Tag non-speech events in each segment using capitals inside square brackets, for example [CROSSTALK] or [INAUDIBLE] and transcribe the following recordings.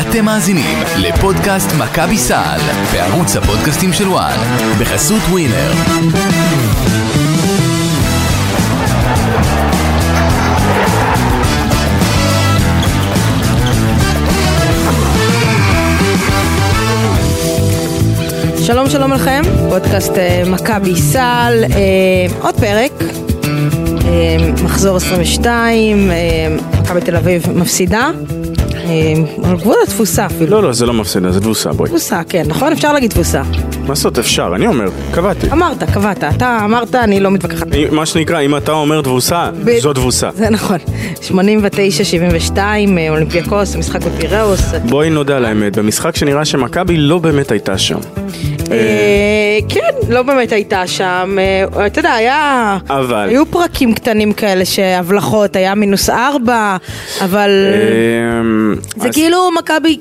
אתם מאזינים לפודקאסט מכבי סל בערוץ הפודקאסטים של וואן בחסות ווינר. שלום שלום לכם, פודקאסט אה, מכבי סל, אה, עוד פרק, אה, מחזור 22, אה, מכבי תל אביב מפסידה, על גבול התבוסה אפילו, לא, לא, זה לא מפסידה, זה תבוסה, בואי. תבוסה, כן, נכון? אפשר להגיד תבוסה. מה לעשות, אפשר, אני אומר, קבעתי. אמרת, קבעת, אתה אמרת, אני לא מתווכחת. מה שנקרא, אם אתה אומר תבוסה, זו תבוסה. זה נכון, 89-72, אה, אולימפיאקוס, משחק בפיראוס, בואי נודה על האמת, במשחק שנראה שמכבי לא באמת הייתה שם. אה, כן, לא באמת הייתה שם, אה, אתה יודע, היה... אבל- היו פרקים קטנים כאלה שהבלחות, היה מינוס ארבע, אבל זה כאילו מכבי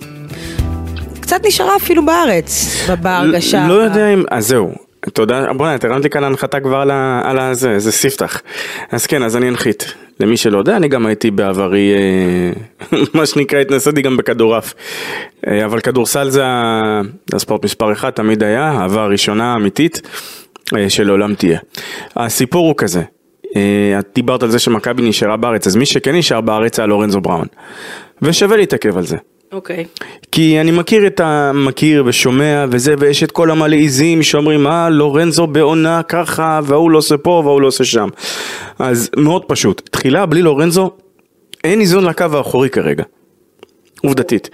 קצת נשארה אפילו בארץ, בהרגשה. לא יודע אם, אז זהו. תודה, בוא'נה, את הרמת לי כאן להנחתה כבר על ה- על הזה, זה ספתח. אז כן, אז אני אנחית. למי שלא יודע, אני גם הייתי בעברי, אה, [LAUGHS] מה שנקרא, התנסיתי גם בכדורעף. אה, אבל כדורסל זה הספורט מספר אחד, תמיד היה, אהבה הראשונה האמיתית, אה, שלעולם תהיה. הסיפור הוא כזה, את דיברת על זה שמכבי נשארה בארץ, אז מי שכן נשאר בארץ היה לורנזו בראון. ושווה להתעכב על זה. אוקיי. כי אני מכיר את המכיר ושומע וזה, ויש את כל המלעיזים שאומרים, אה, לורנזו בעונה ככה, וההוא לא עושה פה וההוא לא עושה שם. אז מאוד פשוט, תחילה בלי לורנזו, אין איזון לקו האחורי כרגע. עובדתית.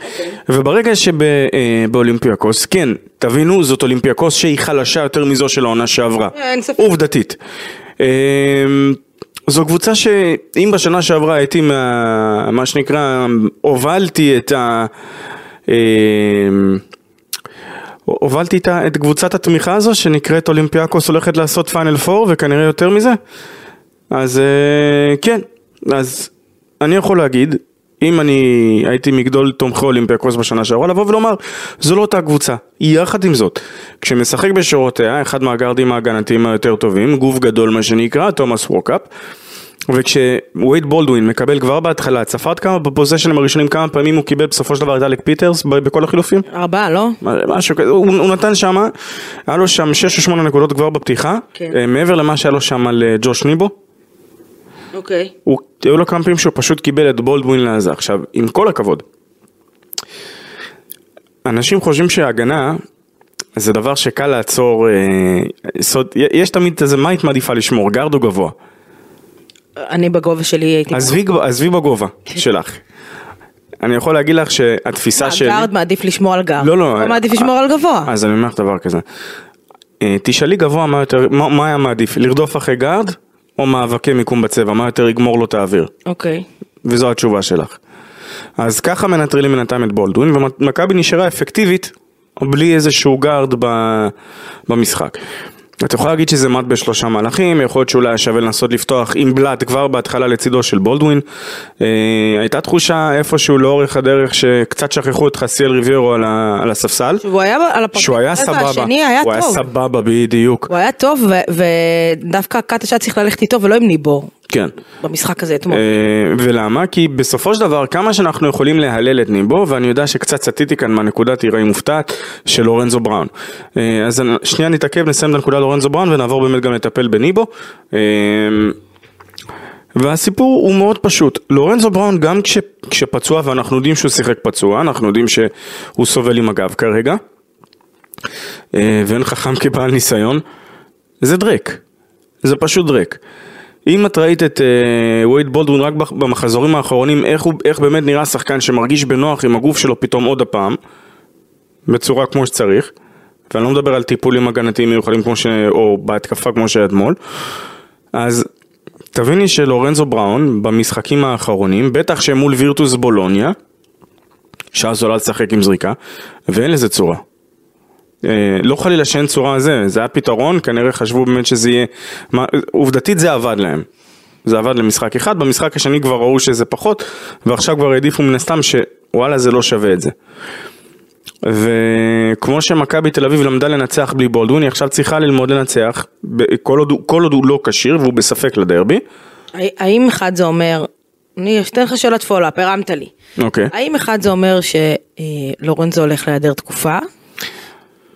וברגע שבאולימפיאקוס, כן, תבינו, זאת אולימפיאקוס שהיא חלשה יותר מזו של העונה שעברה. אין ספק. עובדתית. זו קבוצה שאם בשנה שעברה הייתי מה, מה שנקרא, הובלתי את ה... אמ, הובלתי את קבוצת התמיכה הזו שנקראת אולימפיאקוס הולכת לעשות פיינל פור וכנראה יותר מזה. אז אה, כן, אז אני יכול להגיד, אם אני הייתי מגדול תומכי אולימפיאקוס בשנה שעברה, לבוא ולומר, זו לא אותה קבוצה. יחד עם זאת, כשמשחק בשורותיה, אחד מהגארדים ההגנתיים היותר טובים, גוף גדול מה שנקרא, תומאס ווקאפ, וכשווייד בולדווין מקבל כבר בהתחלה, את ספרת כמה ב פוזשנים הראשונים, כמה פעמים הוא קיבל בסופו של דבר את אלק פיטרס בכל החילופים? ארבעה, לא? משהו כזה, הוא, הוא נתן שם, היה לו שם 6 או 8 נקודות כבר בפתיחה, כן. אה, מעבר למה שהיה לו שם על אה, ג'וש ניבו, אוקיי. הוא, היו לו כמה פעמים שהוא פשוט קיבל את בולדווין לעזה. עכשיו, עם כל הכבוד, אנשים חושבים שהגנה זה דבר שקל לעצור, אה, סוד, יש תמיד איזה מה היית מעדיפה לשמור, גארד או גבוה? אני בגובה שלי הייתי... עזבי, בגובה שלך. אני יכול להגיד לך שהתפיסה שלי... הגארד מעדיף לשמור על גארד. לא, לא. הוא מעדיף לשמור על גבוה. אז אני אומר לך דבר כזה. אה, תשאלי גבוה מה יותר, מה, מה היה מעדיף, לרדוף אחרי גארד או מאבקי מיקום בצבע, מה יותר יגמור לו את האוויר? אוקיי. וזו התשובה שלך. אז ככה מנטרלים בינתיים את בולדווין, ומכבי נשארה אפקטיבית בלי איזשהו גארד במשחק. את יכולה להגיד שזה מת בשלושה מהלכים, יכול להיות שאולי היה שווה לנסות לפתוח עם בלאט כבר בהתחלה לצידו של בולדווין. אה, הייתה תחושה איפשהו לאורך הדרך שקצת שכחו את חסיאל ריביירו על, ה- על הספסל. והוא היה על הפרק. שהוא היה סבבה, השני היה הוא היה טוב. סבבה בדיוק, הוא היה טוב, ו- ודווקא קאטה שהיה צריך ללכת איתו ולא עם ניבור כן. במשחק הזה אתמול. אה, ולמה? כי בסופו של דבר כמה שאנחנו יכולים להלל את ניבו ואני יודע שקצת סטיתי כאן מהנקודת תיראי מופתעת של לורנזו בראון. אה, אז שנייה נתעכב נסיים את הנקודה לורנזו בראון ונעבור באמת גם לטפל בניבו. אה, והסיפור הוא מאוד פשוט, לורנזו בראון גם כש, כשפצוע ואנחנו יודעים שהוא שיחק פצוע, אנחנו יודעים שהוא סובל עם הגב כרגע, ואין חכם כבעל ניסיון, זה דרק, זה פשוט דרק. אם את ראית את אה, וייד בולדווין רק במחזורים האחרונים, איך, הוא, איך באמת נראה שחקן שמרגיש בנוח עם הגוף שלו פתאום עוד הפעם, בצורה כמו שצריך, ואני לא מדבר על טיפולים הגנתיים מיוחדים כמו ש... או בהתקפה כמו שהיה אתמול, אז תביני שלורנזו בראון במשחקים האחרונים, בטח שמול וירטוס בולוניה, שאז עולה לשחק עם זריקה, ואין לזה צורה. אה, לא חלילה שאין צורה זה, זה היה פתרון, כנראה חשבו באמת שזה יהיה, מה, עובדתית זה עבד להם. זה עבד למשחק אחד, במשחק השני כבר ראו שזה פחות, ועכשיו כבר העדיפו מן הסתם שוואלה זה לא שווה את זה. וכמו שמכבי תל אביב למדה לנצח בלי בולדווין, היא עכשיו צריכה ללמוד לנצח, כל עוד, כל עוד הוא לא כשיר והוא בספק לדרבי. האם אחד זה אומר אני אתן לך שאלת follow-up, הרמת לי. אוקיי. האם אחד זה אומר שלורנזו הולך להיעדר תקופה?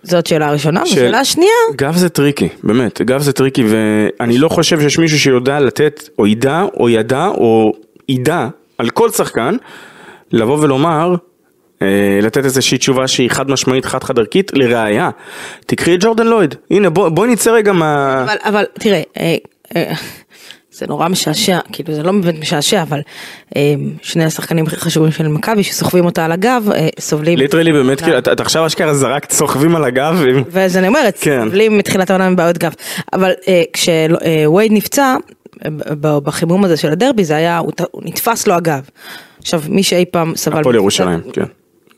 זאת שאלה ראשונה. של- ושאלה שנייה, גב זה טריקי, באמת, גב זה טריקי ואני לא חושב שיש מישהו שיודע לתת או ידע או ידע או ידע על כל שחקן לבוא ולומר, אה, לתת איזושהי תשובה שהיא חד משמעית חד חד ערכית, לראיה, תקחי את ג'ורדן לויד, הנה בוא, בואי נצא רגע מה... אבל, אבל תראה, אה, אה, זה נורא משעשע, כאילו זה לא באמת משעשע, אבל אה, שני השחקנים הכי חשובים של מכבי שסוחבים אותה על הגב, אה, סובלים. ליטרלי באמת, כאילו, אתה עכשיו אשכרה זרקת סוחבים על הגב, ואז אני אומרת, כן. סובלים מתחילת העונה מבעיות גב. אבל אה, כשווייד נפצע, אה, ב- בחימום הזה של הדרבי, זה היה, הוא נתפס לו הגב. עכשיו, מי שאי פעם סבל... הפועל ירושלים, כן.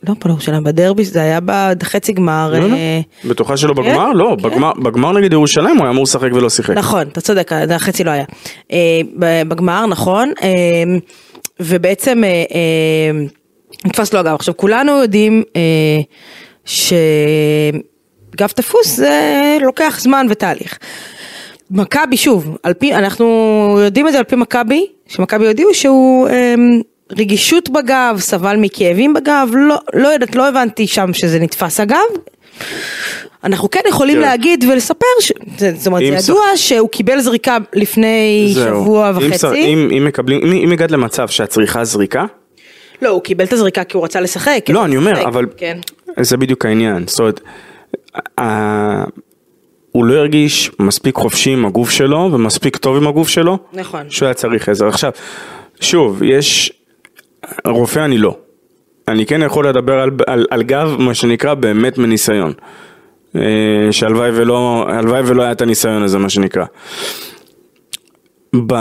לא הפועל ירושלים, בדרבי זה היה בחצי גמר. לא, לא. אה, בטוחה שלא כן, בגמר? לא, כן. בגמר- נגד ירושלים הוא היה אמור לשחק ולא שיחק. נכון, אתה צודק, החצי לא היה. אה, בגמר, נכון, אה, ובעצם נתפס לו הגב. עכשיו, כולנו יודעים שגב תפוס זה לוקח זמן ותהליך. מכבי, שוב, על פי, אנחנו יודעים את זה על פי מכבי, שמכבי הודיעו שהוא רגישות בגב, סבל מכאבים בגב, לא, לא יודעת, לא הבנתי שם שזה נתפס הגב. אנחנו כן יכולים תראה. להגיד ולספר, ש... זאת אומרת, אם זה ידוע שהוא קיבל זריקה לפני זהו. שבוע אם וחצי. שר- אם אם מקבלים, אם- אם הגעת למצב שאת צריכה זריקה, לא, הוא קיבל את הזריקה כי הוא רצה לשחק. לא, אני אומר, לשחק, אבל כן. זה בדיוק העניין. זאת אומרת, ה- הוא לא הרגיש מספיק חופשי עם הגוף שלו ומספיק טוב עם הגוף שלו, נכון. שהוא היה צריך עזר. עכשיו, שוב, יש, רופא אני לא. אני כן יכול לדבר על, על, על גב, מה שנקרא, באמת מניסיון. אה, שהלוואי ולא, ולא היה את הניסיון הזה, מה שנקרא. ב...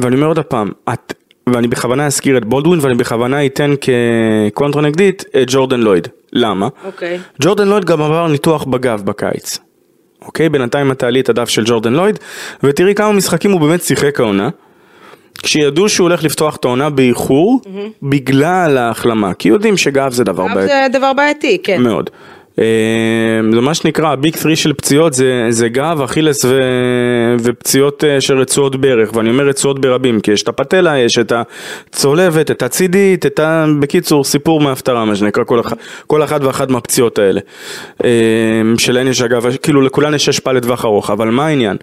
ואני אומר עוד פעם, את... ואני בכוונה אזכיר את בולדווין ואני בכוונה אתן כקונטרה נגדית את ג'ורדן לויד. למה? אוקיי. ג'ורדן לויד גם עבר ניתוח בגב בקיץ. אוקיי? בינתיים את תעלי את הדף של ג'ורדן לויד ותראי כמה משחקים הוא באמת שיחק העונה. כשידעו שהוא הולך לפתוח את העונה באיחור בגלל ההחלמה, כי יודעים שגב זה דבר בעייתי. זה דבר בעייתי, כן. מאוד. אה, זה מה שנקרא הביג 3 של פציעות זה, זה גב, אכילס ו, ופציעות אה, של רצועות ברך ואני אומר רצועות ברבים כי יש את הפתלה, יש את הצולבת, את הצידית, את ה... בקיצור סיפור מההפטרה מה שנקרא כל, אחד, כל אחת ואחת מהפציעות האלה. אה, שלהן יש אגב, כאילו לכולן יש השפעה לטווח ארוך אבל מה העניין?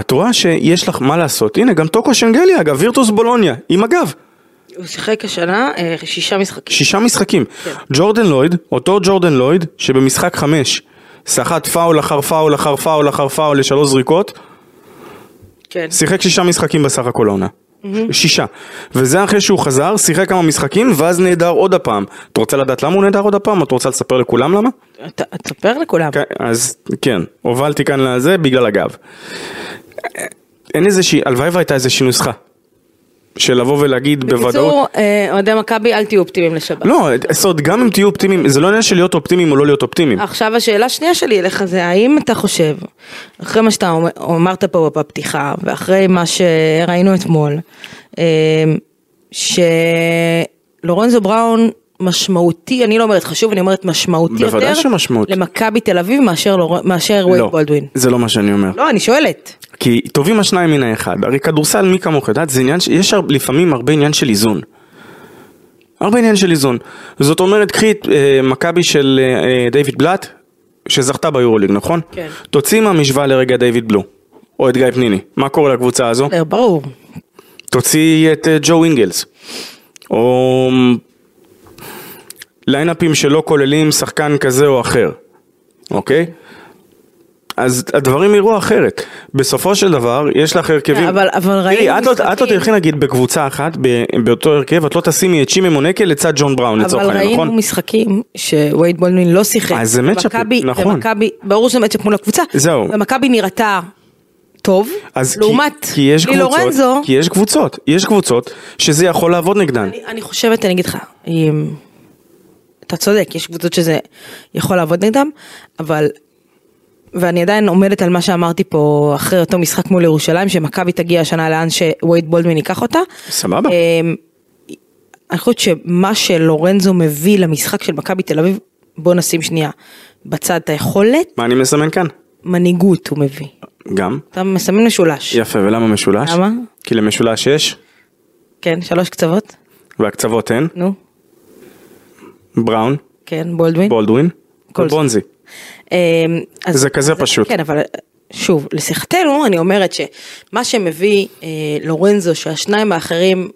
את רואה שיש לך מה לעשות, הנה גם טוקו שנגלי אגב, וירטוס בולוניה, עם הגב. הוא שיחק השנה אה, שישה משחקים. שישה משחקים. כן. ג'ורדן לויד, אותו ג'ורדן לויד, שבמשחק חמש סחט פאול אחר פאול אחר פאול אחר פאול לשלוש זריקות, כן. שיחק שישה משחקים בסך הכל העונה. שישה. וזה אחרי שהוא חזר, שיחק כמה משחקים, ואז נעדר עוד הפעם. את רוצה לדעת למה הוא נעדר עוד הפעם? את רוצה לספר לכולם למה? תספר לכולם. כן, אז כן, הובלתי כאן לזה בגלל הגב. אין איזושהי, הלוואי והייתה איזושהי נוסחה. של לבוא ולהגיד בוודאות. בקיצור, אה, אוהדי מכבי, אל תהיו אופטימיים לשבת. לא, זאת אומרת, גם אם תהיו אופטימיים, זה לא עניין של להיות אופטימיים או לא להיות אופטימיים. עכשיו השאלה השנייה שלי אליך זה האם אתה חושב, אחרי מה שאתה אמרת פה בפתיחה ואחרי מה שראינו אתמול, אה, שלורנזו בראון משמעותי, אני לא אומרת חשוב, אני אומרת משמעותי יותר שמשמעותי. למכבי תל אביב מאשר, לור... מאשר וייד לא, בולדווין. זה לא מה שאני אומר. לא, אני שואלת. כי טובים השניים מן האחד. הרי כדורסל, מי כמוך יודעת, זה עניין, ש- יש לפעמים הרבה עניין של איזון. הרבה עניין של איזון. זאת אומרת, קחי את אה, מכבי של אה, אה, דיוויד בלאט, שזכתה ביורוליג, נכון? כן. תוציא מהמשוואה לרגע דיוויד בלו, או את גיא פניני. מה קורה לקבוצה הזו? אה, ברור. תוציא את אה, ג'ו אינגלס, או ליינאפים שלא כוללים שחקן כזה או אחר, אוקיי? אז הדברים יראו אחרת. בסופו של דבר, יש לך הרכבים... אבל- אבל ראינו תראי, את לא- את לא תלכי נגיד בקבוצה אחת, ב- באותו הרכב, את לא תשימי את שימי מונקל לצד ג'ון בראון לצורך אבל העניין, ראינו נכון? משחקים שווייד בולדווין לא שיחק. אז זה מצ'אפ, נכון. ומכבי, ברור שזה מצ'אפ מול הקבוצה. זהו. ומכבי נראתה טוב, אז לעומת כי יש לי קבוצות, לורנזו. כי יש קבוצות, יש קבוצות שזה יכול לעבוד נגדן. אני, אני חושבת, אני אגיד לך, אם- אתה צודק, יש קבוצות שזה יכול לעבוד נגדם, אבל, ואני עדיין עומדת על מה שאמרתי פה אחרי אותו משחק מול ירושלים, שמכבי תגיע השנה לאן שווייד בולדווין ייקח אותה. סבבה. אמ, אני חושבת שמה שלורנזו מביא למשחק של מכבי תל אביב, בוא נשים שנייה בצד את היכולת, מה אני מסמן כאן? מנהיגות הוא מביא. גם. אתה מסמן משולש. יפה, ולמה משולש? למה? כי למשולש יש כן, שלוש קצוות. והקצוות הן נו, בראון, כן, בולדווין. בולדווין זה. ובונזי. אמ, אז- זה כזה אז- פשוט. כן, אבל שוב, לשיחתנו, אני אומרת שמה שמביא אה, לורנזו, שהשניים האחרים,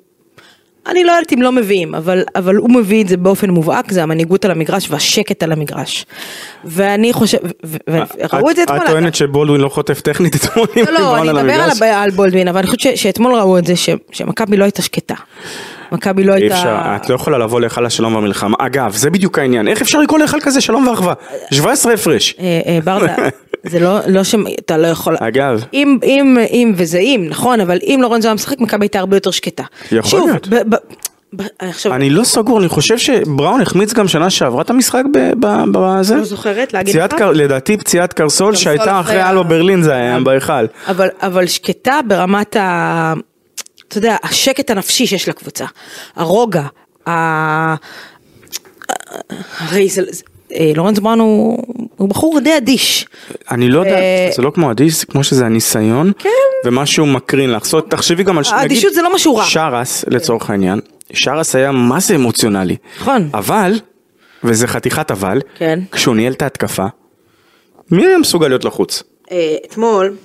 אני לא יודעת אם לא מביאים, אבל, אבל הוא מביא את זה באופן מובהק, זה המנהיגות על המגרש והשקט על המגרש. ואני חושב, ו- ו- וראו את זה אתמול. את טוענת שבולדווין לא חוטף טכנית אתמול עם לא, לא, בראון אני על אדבר על, המגרש? על בולדווין, אבל אני חושבת שאתמול ראו את זה שמכבי לא הייתה שקטה. מכבי לא הייתה... אפשר, את לא יכולה לבוא להיכל השלום והמלחמה. אגב, זה בדיוק העניין. איך אפשר לקרוא להיכל כזה שלום ואחווה? 17 הפרש. אה, אה, ברדה, [LAUGHS] זה לא, לא שאתה לא יכול... אגב. אם, אם, אם, וזה אם, נכון, אבל אם לורנזו היה משחק, מכבי הייתה הרבה יותר שקטה. יכול להיות. עכשיו, אני לא סגור, אני חושב שבראון החמיץ גם שנה שעברה את המשחק בזה. לא זוכרת להגיד לך, לדעתי פציעת קרסול שהייתה אחרי אחרי ה- אלו ברלין זה היה בהיכל. אבל, אבל שקטה ברמת ה... אתה יודע, השקט הנפשי שיש לקבוצה, הרוגע, ה... הרי זה... אה, לורנזו בראון הוא, הוא בחור די אדיש. אני לא יודע, אה, זה לא כמו אדיש, זה כמו שזה הניסיון, כן. ומה שהוא מקרין לך. זאת אומרת, תחשבי גם על... ש- האדישות זה לא משהו רע. שרס, לצורך העניין, שרס היה מה זה אמוציונלי. נכון. אבל, וזה חתיכת אבל, כן. כשהוא ניהל את ההתקפה, מי היה מסוגל להיות לחוץ? אה, אתמול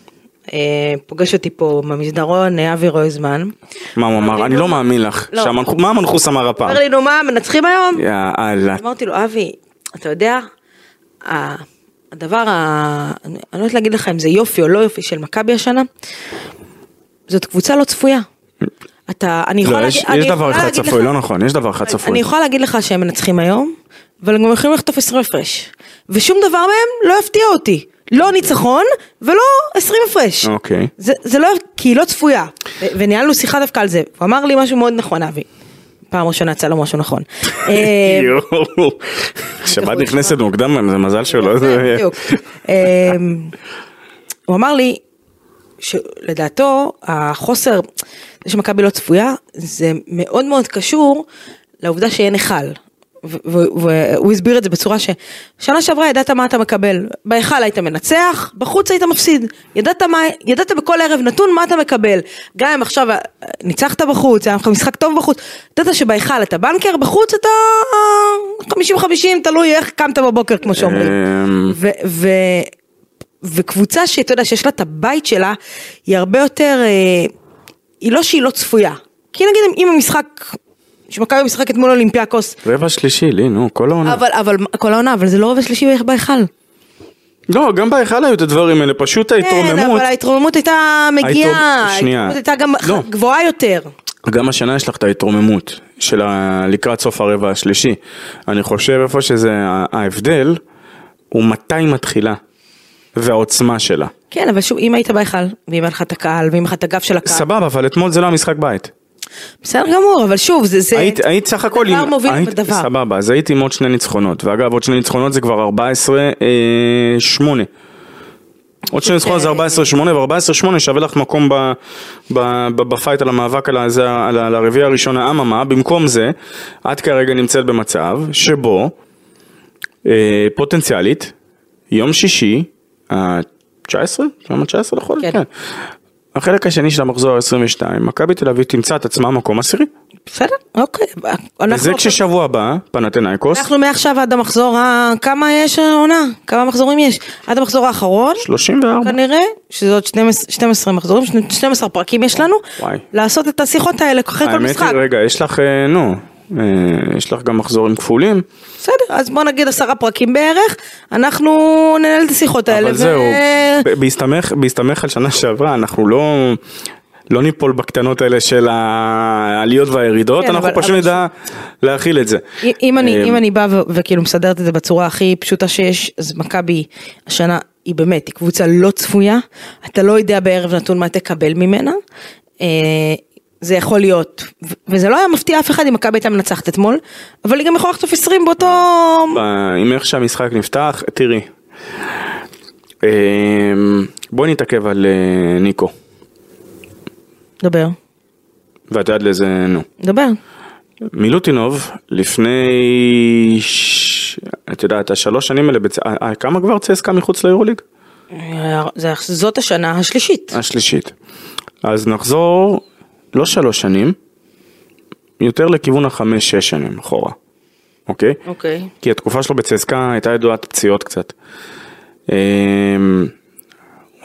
פוגש אותי פה במסדרון אה, אבי רויזמן. מה הוא אמר? אני לא מאמין לך. לא. מה המנחוס אמר הפעם? אומר לי, נו מה, מנצחים היום? יאללה. אמרתי לו, אבי, אתה יודע, הדבר, ה- אני אני לא יודעת להגיד לך אם זה יופי או לא יופי של מכבי השנה, זאת קבוצה לא צפויה. אתה, אני יכולה לא, יש להגיד, אני יש דבר יכולה אחד צפוי, לך- לא נכון, יש דבר אחד אני צפוי. יכולה להגיד לך שהם מנצחים היום, אבל הם גם יכולים לחטוף 20 הפרש. ושום דבר מהם לא יפתיע אותי. לא ניצחון ולא 20 הפרש. אוקיי. זה, זה לא, כי היא לא צפויה. ו- וניהלנו שיחה דווקא על זה. הוא אמר לי משהו מאוד נכון, אבי. פעם ראשונה יצא לו משהו נכון. [LAUGHS] אה, יואו. שבת נכנסת מוקדם, זה מזל שהוא לא... [LAUGHS] בדיוק. [LAUGHS] אמ, הוא אמר לי שלדעתו החוסר, זה שמכבי לא צפויה, זה מאוד מאוד קשור לעובדה שאין היכל. והוא הסביר את זה בצורה ששנה שעברה ידעת מה אתה מקבל, בהיכל היית מנצח, בחוץ היית מפסיד, ידעת, מה, ידעת בכל ערב נתון מה אתה מקבל, גם אם עכשיו אה, ניצחת בחוץ, היה לך משחק טוב בחוץ, ידעת שבהיכל אתה בנקר, בחוץ אתה 50-50, תלוי איך קמת בבוקר כמו שאומרים. אמ, ו- ו- וקבוצה שאתה יודע שיש לה את הבית שלה, היא הרבה יותר, אה, היא לא שהיא לא צפויה. כי נגיד אם המשחק, שמכבי משחקת מול אולימפיאקוס, רבע שלישי, לי, נו, כל העונה. אבל, אבל, כל העונה, אבל זה לא רבע שלישי בהיכל. לא, גם בהיכל היו את הדברים האלה, פשוט כן, ההתרוממות. אבל ההתרוממות הייתה מגיעה. ההתרוממות הייתה גם לא. גבוהה יותר. גם השנה יש לך את ההתרוממות של ה... לקראת סוף הרבע השלישי. אני חושב איפה שזה ההבדל, הוא מתי מתחילה, והעוצמה שלה. כן, אבל שוב, אם היית בהיכל, ואם היה לך את הקהל, ואם היה לך את הגב של הקהל, סבבה, אבל אתמול זה לא המשחק בית. בסדר גמור, אבל שוב, זה, זה, היית, היית סך הכל דבר עם... מוביל היית, בדבר. סבבה, אז הייתי עם עוד שני ניצחונות. ואגב, עוד שני ניצחונות זה כבר 14-8. עוד שני ניצחונות זה 14-8, ו-14-8 שווה לך מקום ב, ב, ב, בפייט על המאבק על, הזה, על, ה- על הרביעי הראשון, אממה, במקום זה, את כרגע נמצאת במצב שבו אה, פוטנציאלית, יום שישי, ה-19? יום ה-19 לחודש? כן. כן. החלק השני של המחזור ה-22, מכבי תל אביב תמצא את עצמה מקום עשירי. בסדר, אוקיי. וזה כששבוע הבא, פנתנאיקוס, אנחנו מעכשיו עד המחזור, ה... כמה יש העונה? כמה מחזורים יש? עד המחזור האחרון, 34. כנראה, שזה עוד 12, 12 מחזורים, 12 פרקים יש לנו, וואי. לעשות את השיחות האלה אחרי כל האמת משחק. היא, רגע, יש לך, אה, נו, יש לך גם מחזורים כפולים, בסדר, אז בוא נגיד עשרה פרקים בערך, אנחנו ננהל את השיחות האלה. אבל זהו, ב- בהסתמך, בהסתמך על שנה שעברה, אנחנו לא... לא ניפול בקטנות האלה של העליות והירידות, כן, אנחנו אבל- פשוט אבל נדע להכיל את זה. אם אני, אה, אם אני באה ו- וכאילו מסדרת את זה בצורה הכי פשוטה שיש, אז מכבי השנה היא באמת, היא קבוצה לא צפויה, אתה לא יודע בערב נתון מה תקבל ממנה. זה יכול להיות, ו- וזה לא היה מפתיע אף אחד אם מכבי הייתה מנצחת אתמול, אבל היא גם יכולה לחטוף 20 באותו... עם איך שהמשחק נפתח, תראי. אה, בואי נתעכב על אה, ניקו, דבר, ואת יודעת לאיזה, נו. דבר. מילוטינוב, לפני, ש... את יודעת, השלוש שנים האלה, בצ... אה, אה, כמה כבר צסקה מחוץ ליורוליג? זה- זאת השנה השלישית. השלישית. אז נחזור, לא שלוש שנים, יותר לכיוון החמש-שש שנים אחורה, אוקיי? אוקיי. כי התקופה שלו בצסקה הייתה ידועת פציעות קצת. אמ,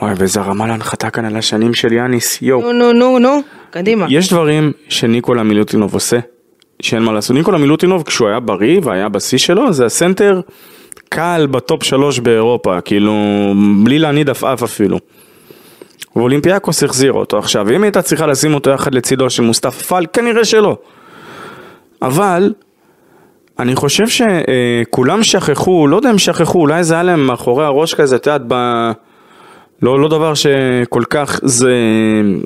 וואי, ואיזה רמה להנחתה כאן על השנים של יאניס, יואו. נו, נו, נו, נו, קדימה. יש דברים שניקולה מילוטינוב עושה, שאין מה לעשות. ניקולה מילוטינוב, כשהוא היה בריא והיה בשיא שלו, זה הסנטר קל בטופ שלוש באירופה, כאילו, בלי להניד עפעף אפילו. ואולימפיאקוס החזירה אותו עכשיו, אם הייתה צריכה לשים אותו יחד לצידו של מוסטפא פאל, כנראה שלא. אבל, אני חושב שכולם שכחו, לא יודע אם שכחו, אולי זה היה להם מאחורי הראש כזה, את יודעת, ב... לא, לא דבר שכל כך זה,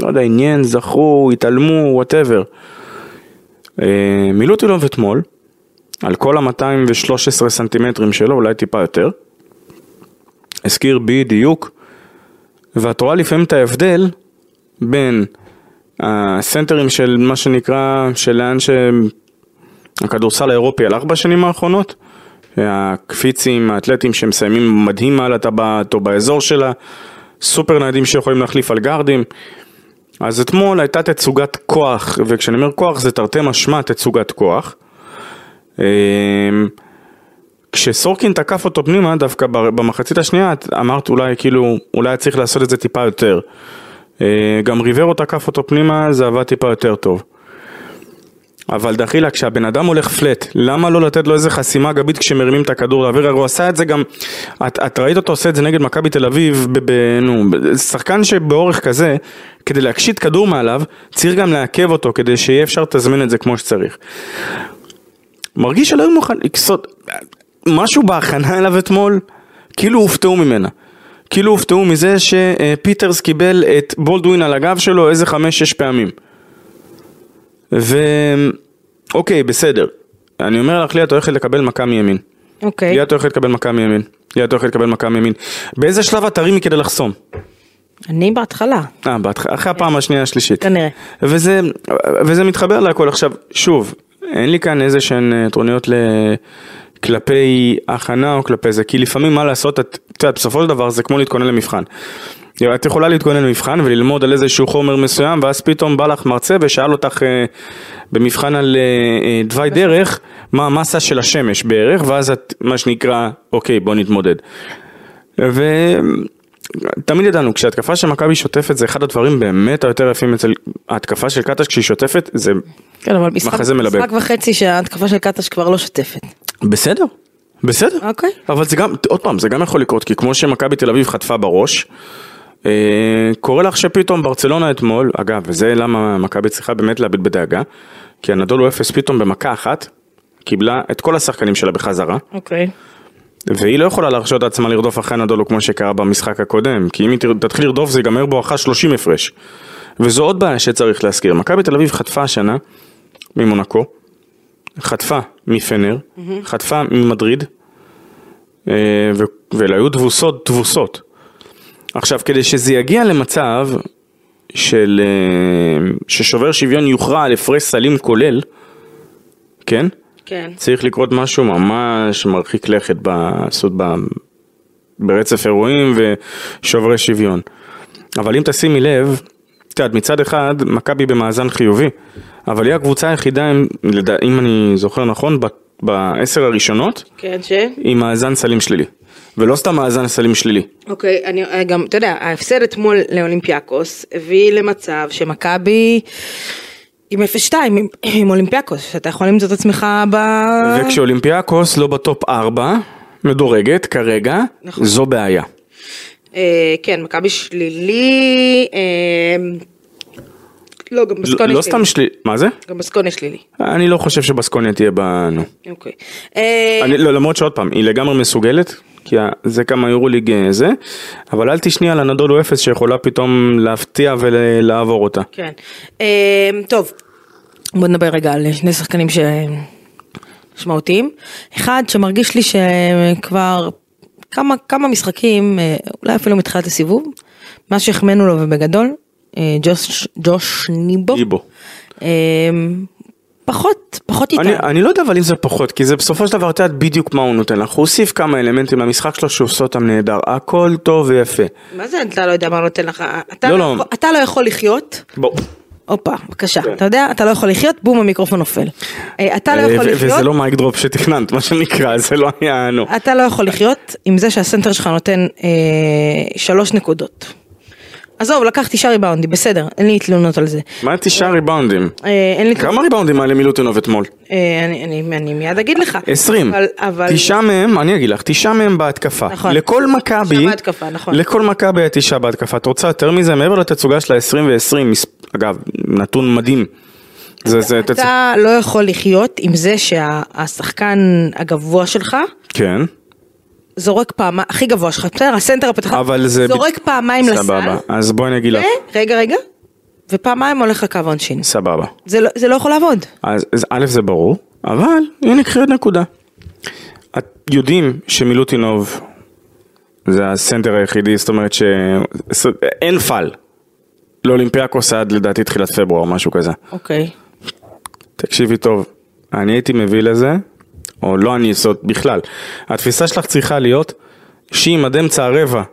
לא יודע, עניין, זכרו, התעלמו, וואטאבר. מילוטילוב אתמול, על כל ה-213 סנטימטרים שלו, אולי טיפה יותר, הזכיר בדיוק, ואת רואה לפעמים את ההבדל בין הסנטרים של מה שנקרא, של לאן שהכדורסל האירופי הלך בשנים האחרונות, הקפיצים, האתלטים שמסיימים מדהים מעל הטבעת או באזור שלה, סופר ניידים שיכולים להחליף על גארדים. אז אתמול הייתה תצוגת כוח, וכשאני אומר כוח זה תרתי משמע תצוגת כוח. כשסורקין תקף אותו פנימה, דווקא במחצית השנייה, אמרת אולי כאילו, אולי צריך לעשות את זה טיפה יותר. אה, גם ריברו תקף אותו פנימה, זה עבד טיפה יותר טוב. אבל דחילה, כשהבן אדם הולך פלט, למה לא לתת לו איזה חסימה גבית כשמרימים את הכדור לאוויר? הרי הוא עשה את זה גם, את, את ראית אותו עושה את זה נגד מכבי תל אביב, ב, ב, נו, שחקן שבאורך כזה, כדי להקשיט כדור מעליו, צריך גם לעכב אותו כדי שיהיה אפשר לתזמן את זה כמו שצריך. מרגיש שלא היו לקסות, משהו בהכנה אליו אתמול, כאילו הופתעו ממנה. כאילו הופתעו מזה שפיטרס קיבל את בולדווין על הגב שלו איזה חמש-שש פעמים. ואוקיי, בסדר. אני אומר לך, ליה, את הולכת לקבל מכה מימין. אוקיי. ליה, את הולכת לקבל מכה מימין. ליה, את הולכת לקבל מכה מימין. באיזה שלב את תרימי כדי לחסום? אני בהתחלה, אה, בהתחלה, אחרי הפעם השנייה השלישית. כנראה. וזה, וזה מתחבר להכל. עכשיו, שוב, אין לי כאן איזה שהן אה, טרוניות ל... כלפי הכנה או כלפי זה, כי לפעמים מה לעשות, את יודעת, בסופו של דבר זה כמו להתכונן למבחן. את יכולה להתכונן למבחן וללמוד על איזשהו חומר מסוים, ואז פתאום בא לך מרצה ושאל אותך אה, במבחן על אה, אה, תוואי דרך, מה המסה של השמש בערך, ואז את, מה שנקרא, אוקיי, בוא נתמודד. ותמיד ידענו, כשהתקפה של מכבי שוטפת זה אחד הדברים באמת היותר יפים אצל ההתקפה של קטש כשהיא שוטפת, זה כן, אבל משחק, מחזה מלבב. משחק וחצי שההתקפה של קטש כבר לא שוטפת. בסדר, בסדר. אוקיי. אבל זה גם, עוד פעם, זה גם יכול לקרות, כי כמו שמכבי תל אביב חטפה בראש, אה, קורה לך שפתאום ברצלונה אתמול, אגב, וזה למה מכבי צריכה באמת להביט בדאגה, כי הנדולו אפס פתאום במכה אחת, קיבלה את כל השחקנים שלה בחזרה, אוקיי. והיא לא יכולה להרשות לעצמה לרדוף אחרי הנדולו כמו שקרה במשחק הקודם, כי אם היא תתחיל לרדוף זה ייגמר בואכה 30 הפרש. וזו עוד בעיה שצריך להזכיר, מכבי תל אביב חטפה השנה ממונקו, חטפה מפנר, חטפה ממדריד, אה, ואלה היו תבוסות תבוסות. עכשיו, כדי שזה יגיע למצב של... אה, ששובר שוויון יוכרע על הפרש סלים כולל, כן? כן. צריך לקרות משהו ממש מרחיק לכת בעשות ב... ברצף אירועים ושוברי שוויון. אבל אם תשימי לב, את יודעת, מצד אחד, מכבי במאזן חיובי, אבל היא הקבוצה היחידה, אם, אם אני זוכר נכון, בעשר הראשונות, כן, ש? עם מאזן סלים שלילי. ולא סתם מאזן סלים שלילי. אוקיי, אני אה, גם, אתה יודע, ההפסד אתמול לאולימפיאקוס הביא למצב שמכבי עם 0-2 עם, עם אולימפיאקוס, שאתה יכול למצוא את עצמך ב... וכשאולימפיאקוס לא ב-top 4, מדורגת כרגע, נכון. זו בעיה. אה, כן, מכבי שלילי, אה, לא, גם בסקוני לא שלילי. סתם שלילי, מה זה? גם בסקוני שלילי. אני לא חושב שבסקוניה תהיה בנו. אוקיי. אה, לא, למרות שעוד פעם, היא לגמרי מסוגלת, כי זה כמה יורוליג אה, זה, אבל אל תשני על הנדולו אפס שיכולה פתאום להפתיע ולעבור אותה. כן. אה, טוב, בוא נדבר רגע על שני שחקנים ש... משמעותיים. אחד שמרגיש לי שכבר כמה, כמה משחקים, אה, אולי אפילו מתחילת הסיבוב, מה שהחמאנו לו ובגדול, אה, ג'וש, ג'וש ניבו. איבו. פחות, פחות איתה. אני, אני לא יודע אבל אם זה פחות, כי זה בסופו של דבר, את יודעת בדיוק מה הוא נותן לך. הוא הוסיף כמה אלמנטים למשחק שלו שהוא עושה אותם נהדר. הכל טוב ויפה. מה זה אתה לא יודע מה נותן לך? אתה לא, לא, לא. אתה לא יכול לחיות, בוא. הופה, בבקשה. אתה יודע, אתה לא יכול לחיות, בום, המיקרופון נופל. אה, אתה לא אה, יכול לחיות, וזה לא mic drop שתכננת, מה שנקרא, [LAUGHS] זה לא היה, נו. אתה לא יכול לחיות עם זה שהסנטר שלך נותן אה, שלוש נקודות. עזוב, לקח תשעה ריבאונדים, בסדר, אין לי תלונות על זה. מה תשעה ריבאונדים? אה, אין לי כמה ריבאונדים היה למילוטינוב אתמול? אה, אני, מיד אגיד לך. 20. אבל, אבל... תשעה מהם, אני אגיד לך, תשעה מהם בהתקפה. נכון. לכל מכבי, תשעה בהתקפה, נכון. לכל מכבי היה תשעה בהתקפה. את רוצה יותר מזה? מעבר לתצוגה של ה-20 ו-20, אגב, נתון מדהים. זה, זה, תצ... אתה לא יכול לחיות עם זה שהשחקן הגבוה שלך כן, זורק פעמיים, הכי גבוה שלך, בסדר, הסנטר הפתח. זורק פעמיים לסל, סבבה, אז בואי אני אגיד לך. רגע רגע, ופעמיים הולך לקו העונשין. סבבה. זה לא- זה לא יכול לעבוד. אז, אז א' זה ברור, אבל הנה קחי עוד נקודה. את יודעים שמילוטינוב זה הסנטר היחידי, זאת אומרת שאין פאל. לאולימפיאקוס עד לדעתי תחילת פברואר, משהו כזה. אוקיי. תקשיבי טוב, אני הייתי מביא לזה, או לא אני אעשות בכלל. התפיסה שלך צריכה להיות שאם עד אמצע הרבע